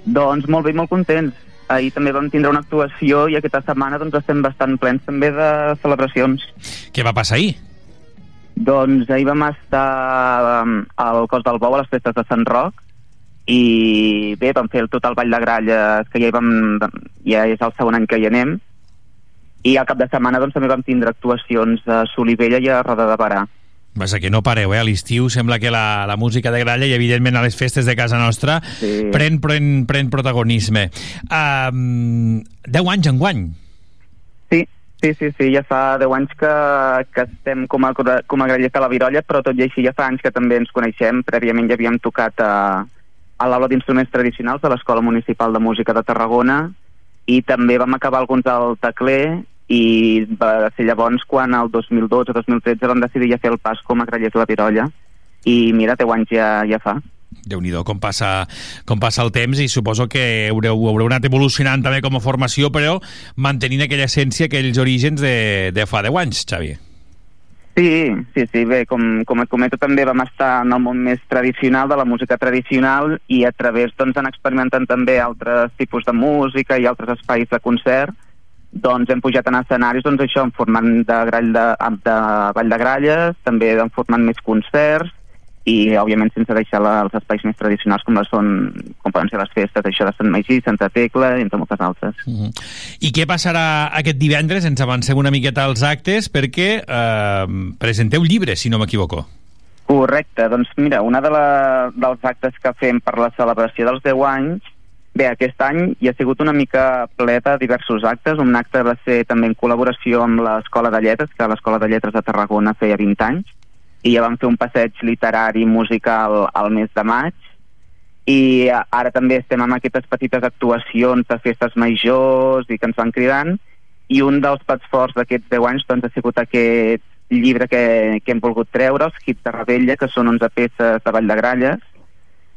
Doncs molt bé, molt contents. Ahir també vam tindre una actuació i aquesta setmana doncs, estem bastant plens també de celebracions. Què va passar ahir? Doncs ahir vam estar um, al Cos del Bou a les festes de Sant Roc i bé, vam fer el tot el Ball de Gralles, que ja, hi vam, ja és el segon any que hi anem, i al cap de setmana doncs, també vam tindre actuacions a Solivella i a Roda de Barà. Vaja, que no pareu, eh? A l'estiu sembla que la, la música de gralla i, evidentment, a les festes de casa nostra Sí. pren, pren, pren protagonisme. Um, 10 anys enguany. Sí, sí, sí, sí, ja fa 10 anys que, que estem com a, com a grallers de la Virolla, però tot i així ja fa anys que també ens coneixem. Prèviament ja havíem tocat a, a l'aula d'instruments tradicionals de l'Escola Municipal de Música de Tarragona i també vam acabar alguns al tecler i va ser llavors quan el 2012-2013 vam decidir ja fer el pas com a grallers de la Virolla i mira, 10 anys ja, ja fa. Déu nhi com, passa, com passa el temps i suposo que haureu, haureu anat evolucionant també com a formació, però mantenint aquella essència, aquells orígens de, de fa 10 anys, Xavi. Sí, sí, sí, bé, com, com et comento també vam estar en el món més tradicional de la música tradicional i a través doncs anar experimentant també altres tipus de música i altres espais de concert doncs hem pujat en escenaris doncs això en format de, grall de, de ball de gralles, també en format més concerts i òbviament sense deixar la, els espais més tradicionals com, les són, com poden ser les festes això de Sant Magí, Santa Tecla i entre moltes altres. Mm -hmm. I què passarà aquest divendres? Ens avancem una miqueta als actes perquè eh, presenteu llibres, si no m'equivoco. Correcte, doncs mira, una de la, dels actes que fem per la celebració dels 10 anys, bé, aquest any hi ha sigut una mica ple de diversos actes. Un acte va ser també en col·laboració amb l'Escola de Lletres, que l'Escola de Lletres de Tarragona feia 20 anys, i ja vam fer un passeig literari musical al mes de maig, i ara també estem amb aquestes petites actuacions de festes majors i que ens van cridant. I un dels plats forts d'aquests 10 anys doncs, ha sigut aquest llibre que, que hem volgut treure, els hits de Rebella, que són 11 peces de Vall de Gralles,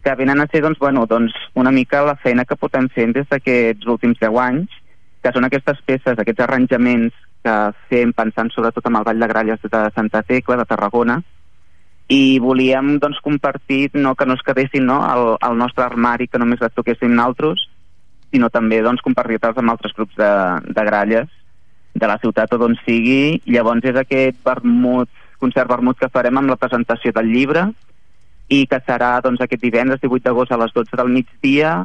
que venen a ser doncs, bueno, doncs, una mica la feina que portem fent des d'aquests últims 10 anys, que són aquestes peces, aquests arranjaments que fem pensant sobretot en el Vall de Gralles de Santa Tecla, de Tarragona, i volíem doncs, compartir no, que no es quedessin no, al, al nostre armari, que només les toquéssim naltros, sinó també doncs, compartir-les amb altres grups de, de gralles de la ciutat o d'on sigui. Llavors és aquest vermut, concert vermut que farem amb la presentació del llibre i que serà doncs, aquest divendres 18 d'agost a les 12 del migdia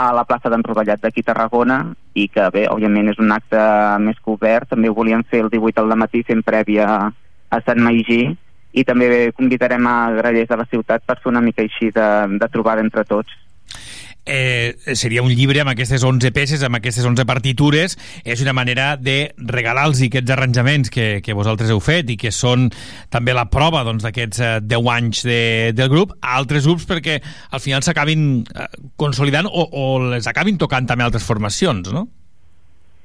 a la plaça d'en Rovellat d'aquí Tarragona i que bé, òbviament és un acte més que obert, també ho volíem fer el 18 al matí fent prèvia a Sant Maigí i també convidarem a grallers de la ciutat per fer una mica així de, de trobada entre tots eh, seria un llibre amb aquestes 11 peces, amb aquestes 11 partitures, és una manera de regalar-los aquests arranjaments que, que vosaltres heu fet i que són també la prova d'aquests doncs, 10 eh, anys de, del grup a altres grups perquè al final s'acabin eh, consolidant o, o les acabin tocant també altres formacions, no?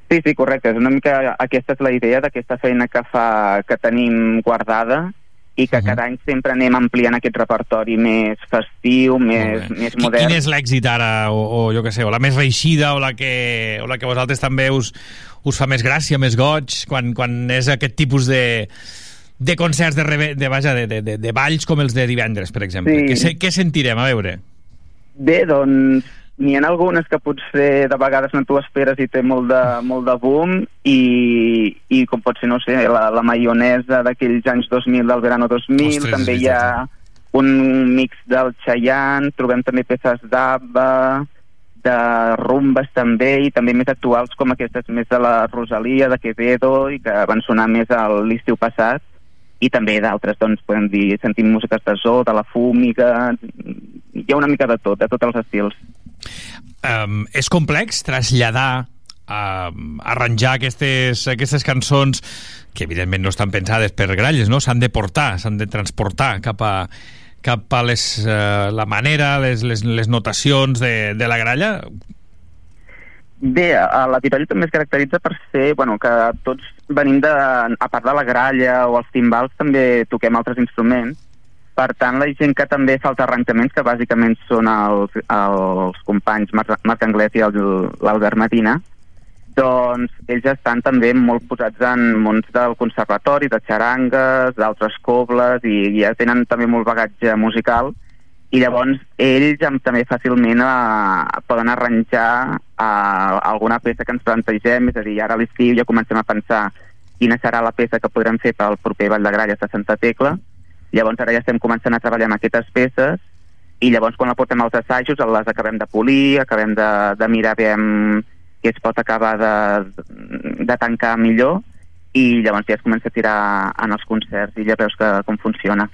Sí, sí, correcte. És una mica aquesta és la idea d'aquesta feina que fa que tenim guardada i que -huh. cada any sempre anem ampliant aquest repertori més festiu, més, més modern. Quin és l'èxit ara, o, o jo què sé, o la més reixida, o la que, o la que vosaltres també us, us fa més gràcia, més goig, quan, quan és aquest tipus de, de concerts de, reve, de, vaja, de, de, de, de balls com els de divendres, per exemple? Sí. Què, què sentirem? A veure. Bé, doncs n'hi ha algunes que potser de vegades no t'ho esperes i té molt de, molt de boom i, i com pot ser, no sé, la, la maionesa d'aquells anys 2000 del verano 2000, Ostres, també hi ha un mix del Chayanne, trobem també peces d'Abba, de rumbes també, i també més actuals com aquestes més de la Rosalia, de Quevedo, i que van sonar més l'estiu passat, i també d'altres, doncs, podem dir, sentim músiques de Zo, de la Fúmiga, hi ha una mica de tot, de tots els estils um, és complex traslladar um, arranjar aquestes, aquestes cançons que evidentment no estan pensades per gralles, no? s'han de portar, s'han de transportar cap a, cap a les, uh, la manera, les, les, les notacions de, de la gralla? Bé, la Titolla també es caracteritza per ser, bueno, que tots venim de, a part de la gralla o els timbals també toquem altres instruments per tant, la gent que també fa els arranjaments, que bàsicament són els, els companys Marc, Marc Anglès i l'Albert Medina, doncs ells estan també molt posats en mons del conservatori, de xarangues, d'altres cobles, i ja tenen també molt bagatge musical, i llavors ells també fàcilment eh, poden arranjar eh, alguna peça que ens plantegem, és a dir, ara a l'estiu ja comencem a pensar quina serà la peça que podrem fer pel proper Vall de Gralles de Santa Tecla, Llavors ara ja estem començant a treballar amb aquestes peces i llavors quan la portem als assajos les acabem de polir, acabem de, de mirar veiem que es pot acabar de, de tancar millor i llavors ja es comença a tirar en els concerts i ja veus que, com funciona.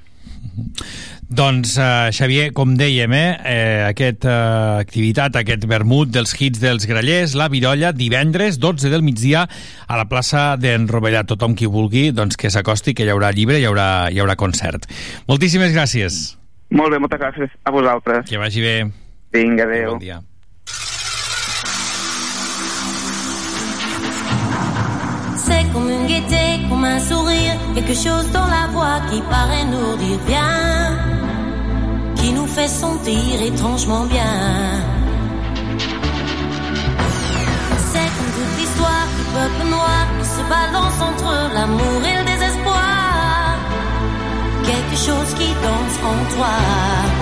Doncs, uh, Xavier, com dèiem, eh, eh, aquesta uh, activitat, aquest vermut dels hits dels grallers, la Virolla, divendres, 12 del migdia, a la plaça d'en Rovellà. Tothom qui vulgui, doncs que s'acosti, que hi haurà llibre, hi haurà, hi haurà concert. Moltíssimes gràcies. Molt bé, moltes gràcies a vosaltres. Que vagi bé. Vinga, adéu. Bon dia. C'est comme une gaieté, comme un sourire, quelque chose dans la voix qui paraît nous dire viens qui nous fait sentir étrangement bien. C'est comme toute l'histoire du peuple noir qui se balance entre l'amour et le désespoir. Quelque chose qui danse en toi.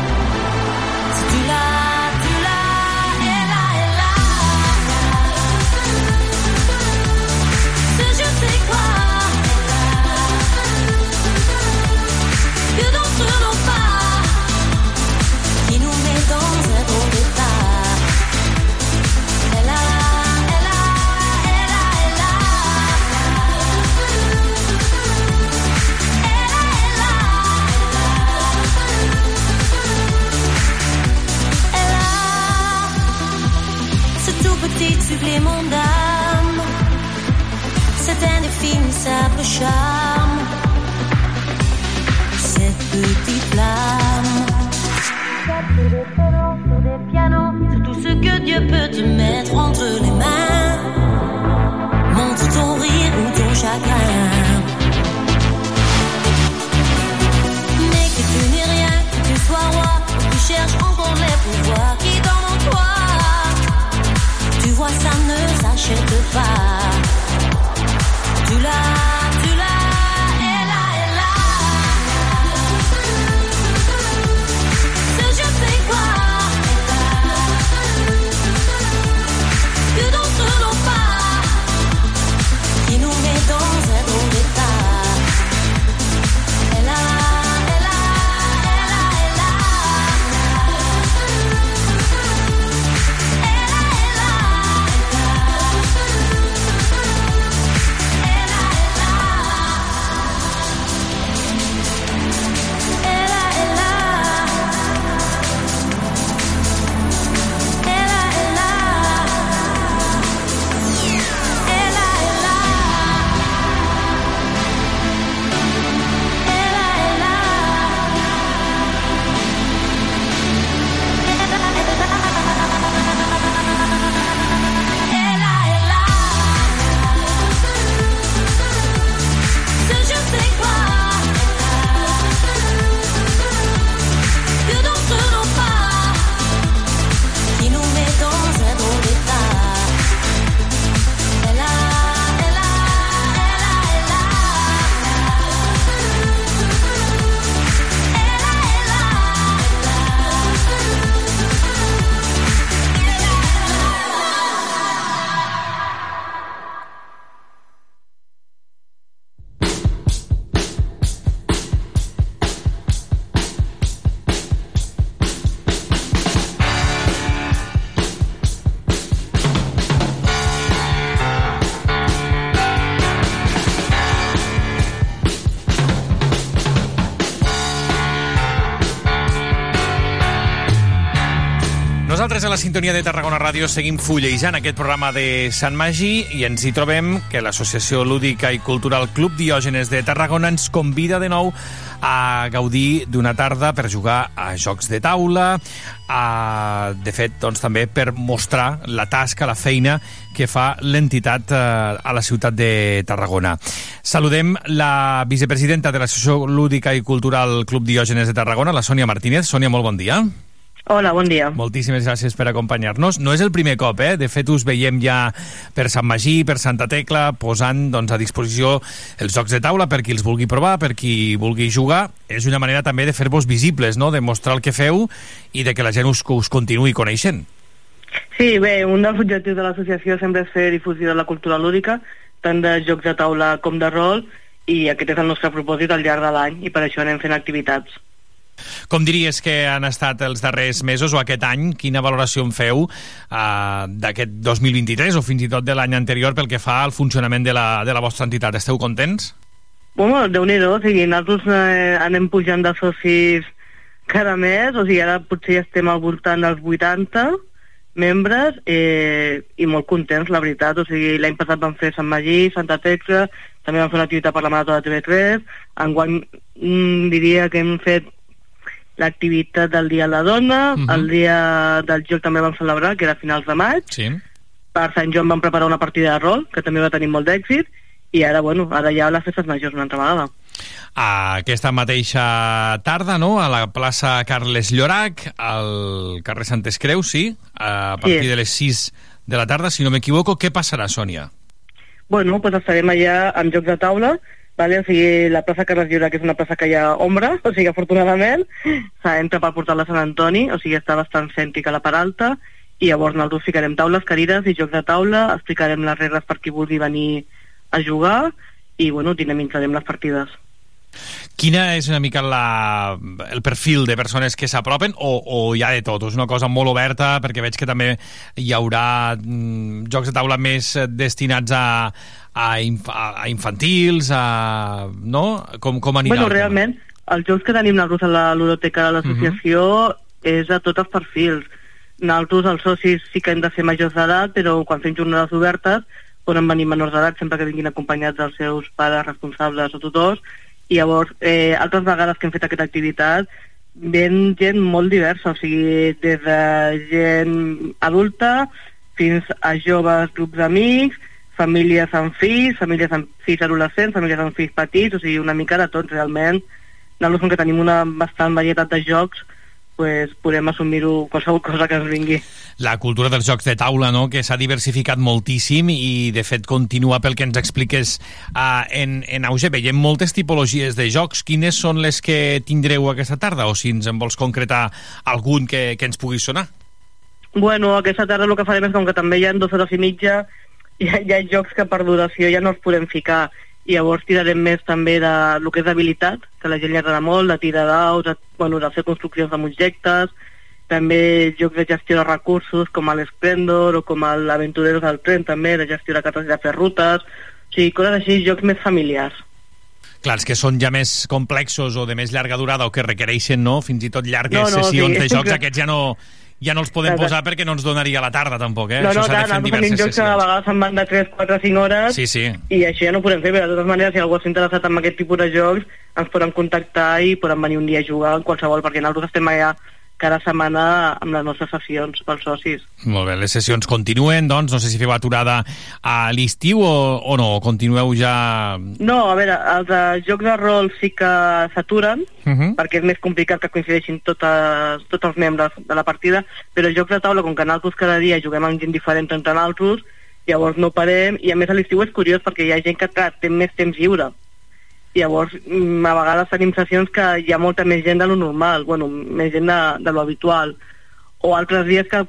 Supplie mon âme. C'est indéfinissable charme. Cette petite flamme. Sur des que Dieu peut te mettre entre les mains. Montre ton rire ou ton chagrin. Mais que tu n'es rien, que tu sois roi, que tu cherches encore les pouvoirs ne s'achète pas. Tu l'as, Nosaltres a la sintonia de Tarragona Ràdio seguim fullejant aquest programa de Sant Magí i ens hi trobem que l'Associació Lúdica i Cultural Club Diògenes de Tarragona ens convida de nou a gaudir d'una tarda per jugar a jocs de taula, a, de fet, doncs, també per mostrar la tasca, la feina que fa l'entitat eh, a la ciutat de Tarragona. Saludem la vicepresidenta de l'Associació Lúdica i Cultural Club Diògenes de Tarragona, la Sònia Martínez. Sònia, molt bon dia. Hola, bon dia. Moltíssimes gràcies per acompanyar-nos. No és el primer cop, eh? De fet, us veiem ja per Sant Magí, per Santa Tecla, posant doncs, a disposició els jocs de taula per qui els vulgui provar, per qui vulgui jugar. És una manera també de fer-vos visibles, no? de mostrar el que feu i de que la gent us, us continuï coneixent. Sí, bé, un dels objectius de l'associació sempre és fer difusió de la cultura lúdica, tant de jocs de taula com de rol, i aquest és el nostre propòsit al llarg de l'any, i per això anem fent activitats. Com diries que han estat els darrers mesos o aquest any? Quina valoració en feu uh, d'aquest 2023 o fins i tot de l'any anterior pel que fa al funcionament de la, de la vostra entitat? Esteu contents? Bueno, déu nhi o sigui, nosaltres eh, anem pujant de socis cada mes, o sigui, ara potser ja estem al voltant dels 80 membres eh, i molt contents, la veritat. O sigui, l'any passat vam fer Sant Magí, Santa Tecla, també vam fer una activitat per la Marató de TV3, enguany mm, diria que hem fet l'activitat del Dia de la Dona, Mhm. el dia del joc també vam celebrar, que era a finals de maig, Sí. per Sant Joan vam preparar una partida de rol, que també va tenir molt d'èxit, i ara, bueno, ara ja les festes majors una altra vegada. Aquesta mateixa tarda, no?, a la plaça Carles Llorac, al carrer Santes Creus, sí? A partir Sí. de les 6 de la tarda, si no m'equivoco. Què passarà, Sònia? Bueno, pues estarem allà amb jocs de taula, vale? o sigui, la plaça Carles Llorac és una plaça que hi ha ombra, o sigui, afortunadament, s'entra per portar-la a Sant Antoni, o sigui, està bastant cèntrica la part alta, i llavors nosaltres ficarem taules, cadires i jocs de taula, explicarem les regles per qui vulgui venir a jugar, i, bueno, dinamitzarem les partides. Quina és una mica la, el perfil de persones que s'apropen o, o hi ha de tot? És una cosa molt oberta perquè veig que també hi haurà mm, jocs de taula més destinats a, a, inf a infantils, a, no? Com, com anirà? Bueno, el realment, els jocs que tenim nosaltres a la ludoteca de l'associació és a tots els perfils. Nosaltres, els socis, sí que hem de ser majors d'edat, però quan fem jornades obertes poden venir menors d'edat sempre que vinguin acompanyats dels seus pares responsables o tutors, i llavors, eh, altres vegades que hem fet aquesta activitat, ven gent molt diversa, o sigui, des de gent adulta fins a joves grups d'amics, famílies amb fills, famílies amb fills adolescents, famílies amb fills petits, o sigui, una mica de tot realment. Nosaltres, com que tenim una bastant varietat de jocs, pues, podem assumir-ho qualsevol cosa que ens vingui. La cultura dels jocs de taula, no?, que s'ha diversificat moltíssim i, de fet, continua pel que ens expliques uh, en, en auge. Veiem moltes tipologies de jocs. Quines són les que tindreu aquesta tarda? O si ens en vols concretar algun que, que ens pugui sonar? Bueno, aquesta tarda el que farem és com que també hi ha dues hores i mitja, hi ha, hi ha jocs que per duració ja no els podem ficar i llavors tirarem més també de lo que és habilitat, que la gent li agrada molt, de tirar daus, de, bueno, de fer construccions amb objectes, també jocs de gestió de recursos com l'Esplendor o com l'Aventureros del Tren també, de gestió de cartes i de fer rutes, o sigui, coses així, jocs més familiars. Clar, els que són ja més complexos o de més llarga durada o que requereixen, no?, fins i tot llargues No, no, sessions sí. de jocs, aquests ja no, ja no els podem Exacte. posar perquè no ens donaria la tarda, tampoc, eh? no, no, Això clar, nosaltres tenim jocs que a vegades se'n van de 3, 4, 5 hores Sí, sí. i això ja no ho podem fer, però de totes maneres, si algú està interessat en aquest tipus de jocs, ens poden contactar i poden venir un dia a jugar en qualsevol, perquè nosaltres estem allà cada setmana amb les nostres sessions pels socis. Molt bé, les sessions continuen, doncs, no sé si feu aturada a l'estiu o, o no, continueu ja... No, a veure, els de jocs de rol sí que s'aturen, Uh -huh. perquè és més complicat que coincideixin totes, tots els membres de la partida, però jocs de taula, com que nosaltres cada dia juguem amb gent diferent entre nosaltres, llavors no parem, i a més a l'estiu és curiós perquè hi ha gent que té més temps lliure. Llavors, mm, a vegades tenim sessions que hi ha molta més gent de lo normal, bueno, més gent de, de lo habitual. O altres dies que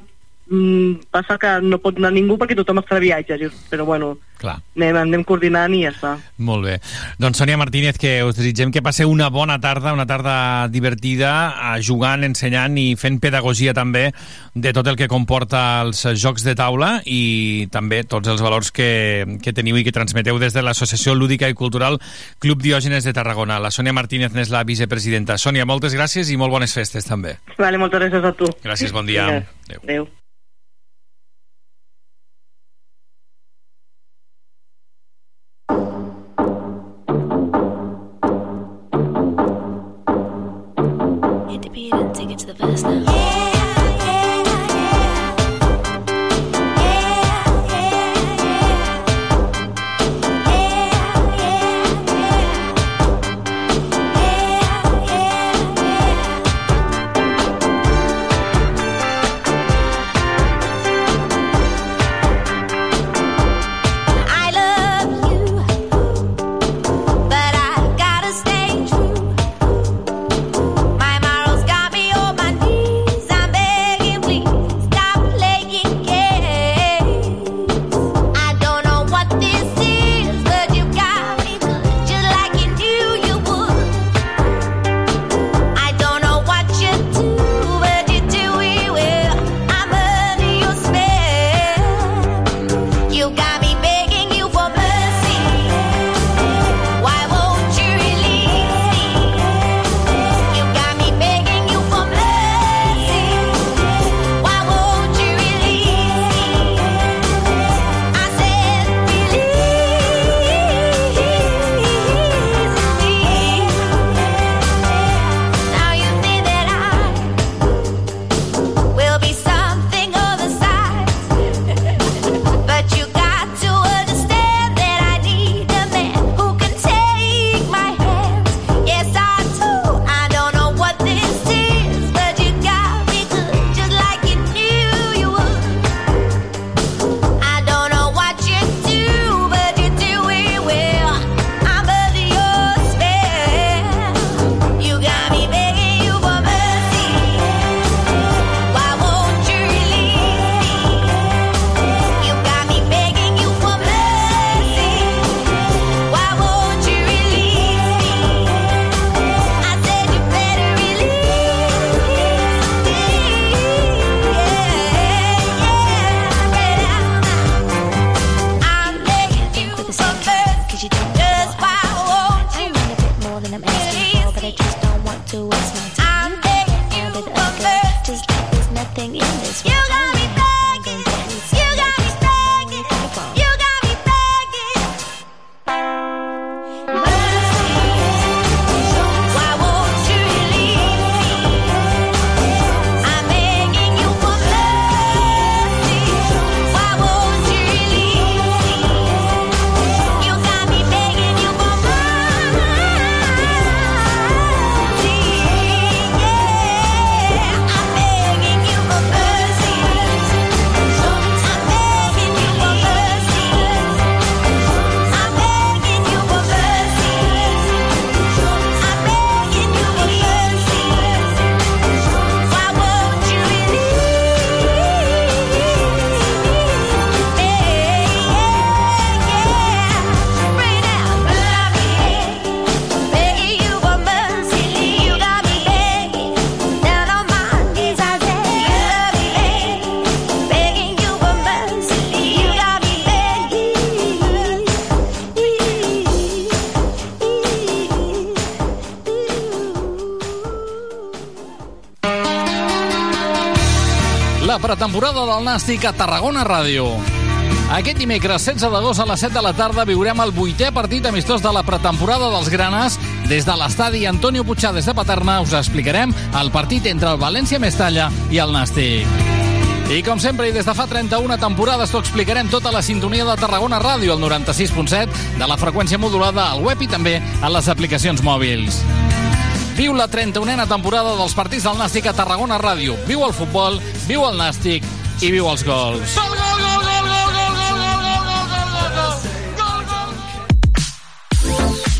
mm, passa que no pot anar ningú perquè tothom està de viatge, però bueno, Clar. anem, anem coordinant i ja està. Molt bé. Doncs Sònia Martínez, que us desitgem que passeu una bona tarda, una tarda divertida, eh, jugant, ensenyant i fent pedagogia també de tot el que comporta els jocs de taula i també tots els valors que, que teniu i que transmeteu des de l'Associació Lúdica i Cultural Club Diògenes de Tarragona. La Sònia Martínez n'és la vicepresidenta. Sònia, moltes gràcies i molt bones festes també. Vale, moltes gràcies a tu. Gràcies, bon dia. Adéu. Adéu. Take it to the verse now. Del Nàstic a Tarragona Ràdio. Aquest dimecres 16 d'agost a les 7 de la tarda viurem el vuitè partit amistós de la pretemporada dels Granes. Des de l'estadi Antonio Puigades de Paterna us explicarem el partit entre el València Mestalla i el Nàstic. I com sempre, i des de fa 31 temporades, t'ho explicarem tota la sintonia de Tarragona Ràdio, al 96.7, de la freqüència modulada al web i també a les aplicacions mòbils. Viu la 31a temporada dels partits del Nàstic a Tarragona Ràdio. Viu el futbol, viu el Nàstic i viu els gols. Gol, gol, gol, gol,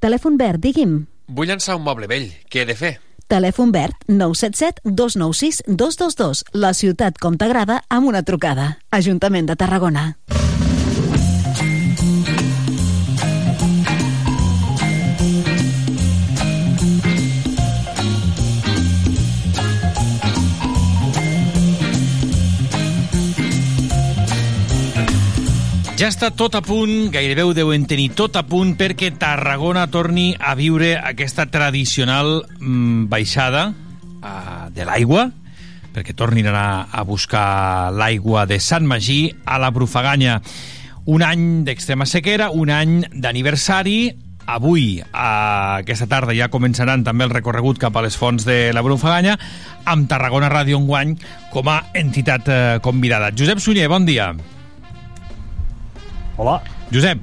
Telèfon verd, digui'm. Vull llançar un moble vell. Què he de fer? Telèfon verd 977 296 222. La ciutat com t'agrada amb una trucada. Ajuntament de Tarragona. Ja està tot a punt, gairebé ho deuen tenir tot a punt perquè Tarragona torni a viure aquesta tradicional mm, baixada uh, de l'aigua, perquè tornin a, a buscar l'aigua de Sant Magí a la Brufaganya. Un any d'extrema sequera, un any d'aniversari, avui, a aquesta tarda, ja començaran també el recorregut cap a les fonts de la Brufaganya, amb Tarragona Ràdio Enguany com a entitat eh, convidada. Josep Sunyer, bon dia. Hola. Josep.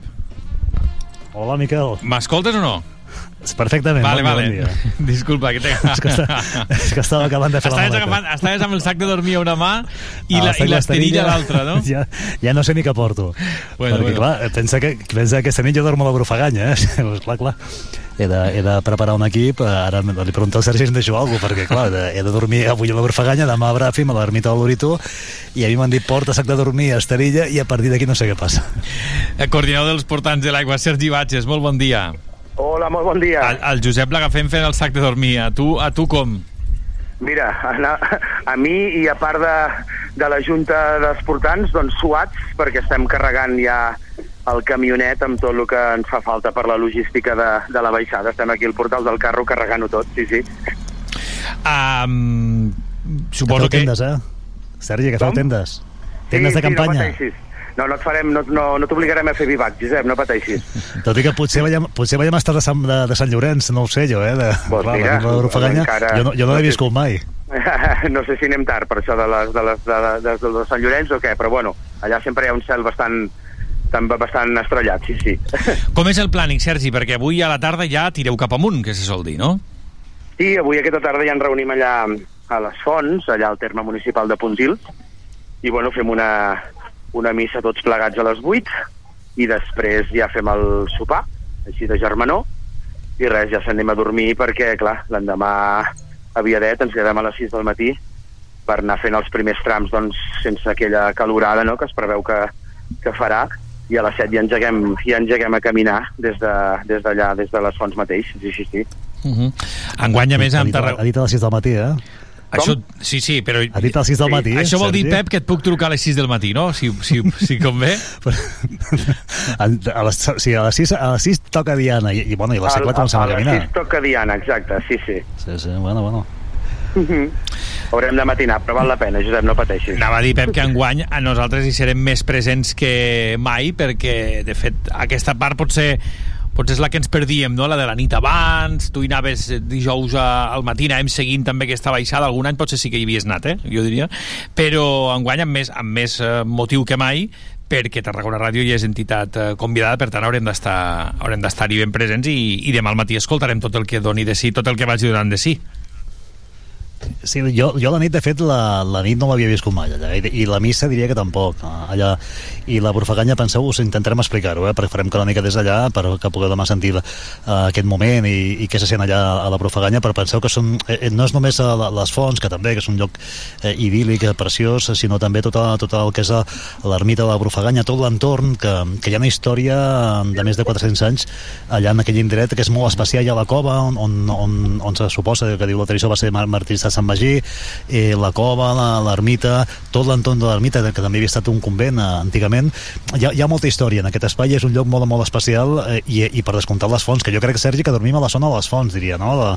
Hola, Miquel. M'escoltes o no? Perfectament. Vale, bon vale. Dia, bon. Disculpa, que te... és, que està, és que estava acabant de fer estaves la maleta. agafant, estaves amb el sac de dormir a una mà i Ah, l'esterilla a l'altra, no? Ja, ja no sé ni què porto. Bueno, Perquè, bueno. clar, pensa que, pensa que aquesta nit jo dormo a la Brufaganya, eh? Pues, clar, clar. He de, he de preparar un equip, eh, ara li pregunto al Sergi si em deixo alguna cosa, perquè, clar, he de, he de dormir avui a la Brufaganya, demà a Bràfim, a l'ermita de l'Orito, i a mi m'han dit porta sac de dormir, esterilla, i a partir d'aquí no sé què passa. El coordinador dels portants de l'aigua, Sergi Batges, molt bon dia. Hola, molt bon dia. El, el Josep l'agafem fent el sac de dormir. A tu, a tu com? Mira, a, a mi i a part de, de la Junta dels Portants, doncs suats, perquè estem carregant ja el camionet amb tot el que ens fa falta per la logística de, de la baixada. Estem aquí al portal del carro carregant-ho tot, sí, sí. Um, suposo que... tendes, eh? Sergi, que feu tendes. Tendes sí, de campanya. Sí, no pateixis. No, no et farem, no, no, no t'obligarem a fer vivac, Josep, no pateixis. Tot i que potser veiem, potser veiem estar de Sant, de, de Sant Llorenç, no ho sé jo, eh? De, Pues clar, mira, encara- jo no, jo no l'he viscut mai. no sé si anem tard per això de, les, de, les, de, de, de, de Sant Llorenç o què, però bueno, allà sempre hi ha un cel bastant, tan, bastant estrellat, sí, sí. Com és el plànic, Sergi? Perquè avui a la tarda ja tireu cap amunt, que se sol dir, no? Sí, avui aquesta tarda ja ens reunim allà a les Fonts, allà al terme municipal de Pontils, i bueno, fem una, una missa tots plegats a les 8, i després ja fem el sopar, així de germanor, i res, ja s'anem a dormir perquè, clar, l'endemà a Viadet ens quedem a les 6 del matí per anar fent els primers trams doncs, sense aquella calorada no?, que es preveu que, que farà, i a les 7 ja engeguem, ja engeguem a caminar des d'allà, de, des, d'allà, des de les fonts mateix, sí, sí, sí. Uh -huh. Enguany, a més, amb dit, a- Tarragona... ha dit a les 6 del matí, eh? Això, sí, sí, però... Ha dit a les 6 del matí, Això vol dir, Sergi? Pep, que et puc trucar a les 6 del matí, no? Si, si, si convé. A, a les, sí, a les 6, a les 6 toca Diana, i, i, bueno, i a les 4 comencem a a les caminar. 6 toca Diana, exacte, sí, sí. Sí, sí, bueno, bueno. Mhm. Haurem de matinar, però val la pena, Josep, no pateixis. Anava a dir, Pep, que enguany a nosaltres hi serem més presents que mai, perquè, de fet, aquesta part pot ser potser és la que ens perdíem, no? la de la nit abans, tu hi anaves dijous al matí, anàvem seguint també aquesta baixada, algun any potser sí que hi havies anat, eh? jo diria, però enguany amb més, amb més eh, motiu que mai, perquè Tarragona Ràdio ja és entitat eh, convidada, per tant haurem d'estar haurem d'estar-hi ben presents i, i demà al matí escoltarem tot el que doni de si, tot el que vagi donant de si. Sí, jo, jo la nit, de fet, la, la nit no l'havia viscut mai allà, i, i la missa diria que tampoc. eh, Allà, I la profaganya, penseu, us intentarem explicar-ho, eh, perquè farem crònica des d'allà per que pugueu demà sentir uh, aquest moment i, i què se sent allà a la profaganya, però penseu que són, eh, no és només a les fonts, que també, que és un lloc eh, idíl·lic, eh, preciós, sinó també tot, a, tot el que és l'ermita de la profaganya, tot l'entorn, que, que hi ha una història de més de 400 anys allà en aquell indret, que és molt especial, hi ha la cova, on, on, on, on se suposa que diu la tradició va ser mar- martirista Sant Magí, eh, la cova, l'ermita, tot l'entorn de l'ermita, que també havia estat un convent eh, antigament. Hi ha, hi ha molta història en aquest espai, és un lloc molt, molt especial, eh, i, i per descomptar les fonts, que jo crec, Sergi, que dormim a la zona de les fonts, diria, no? La,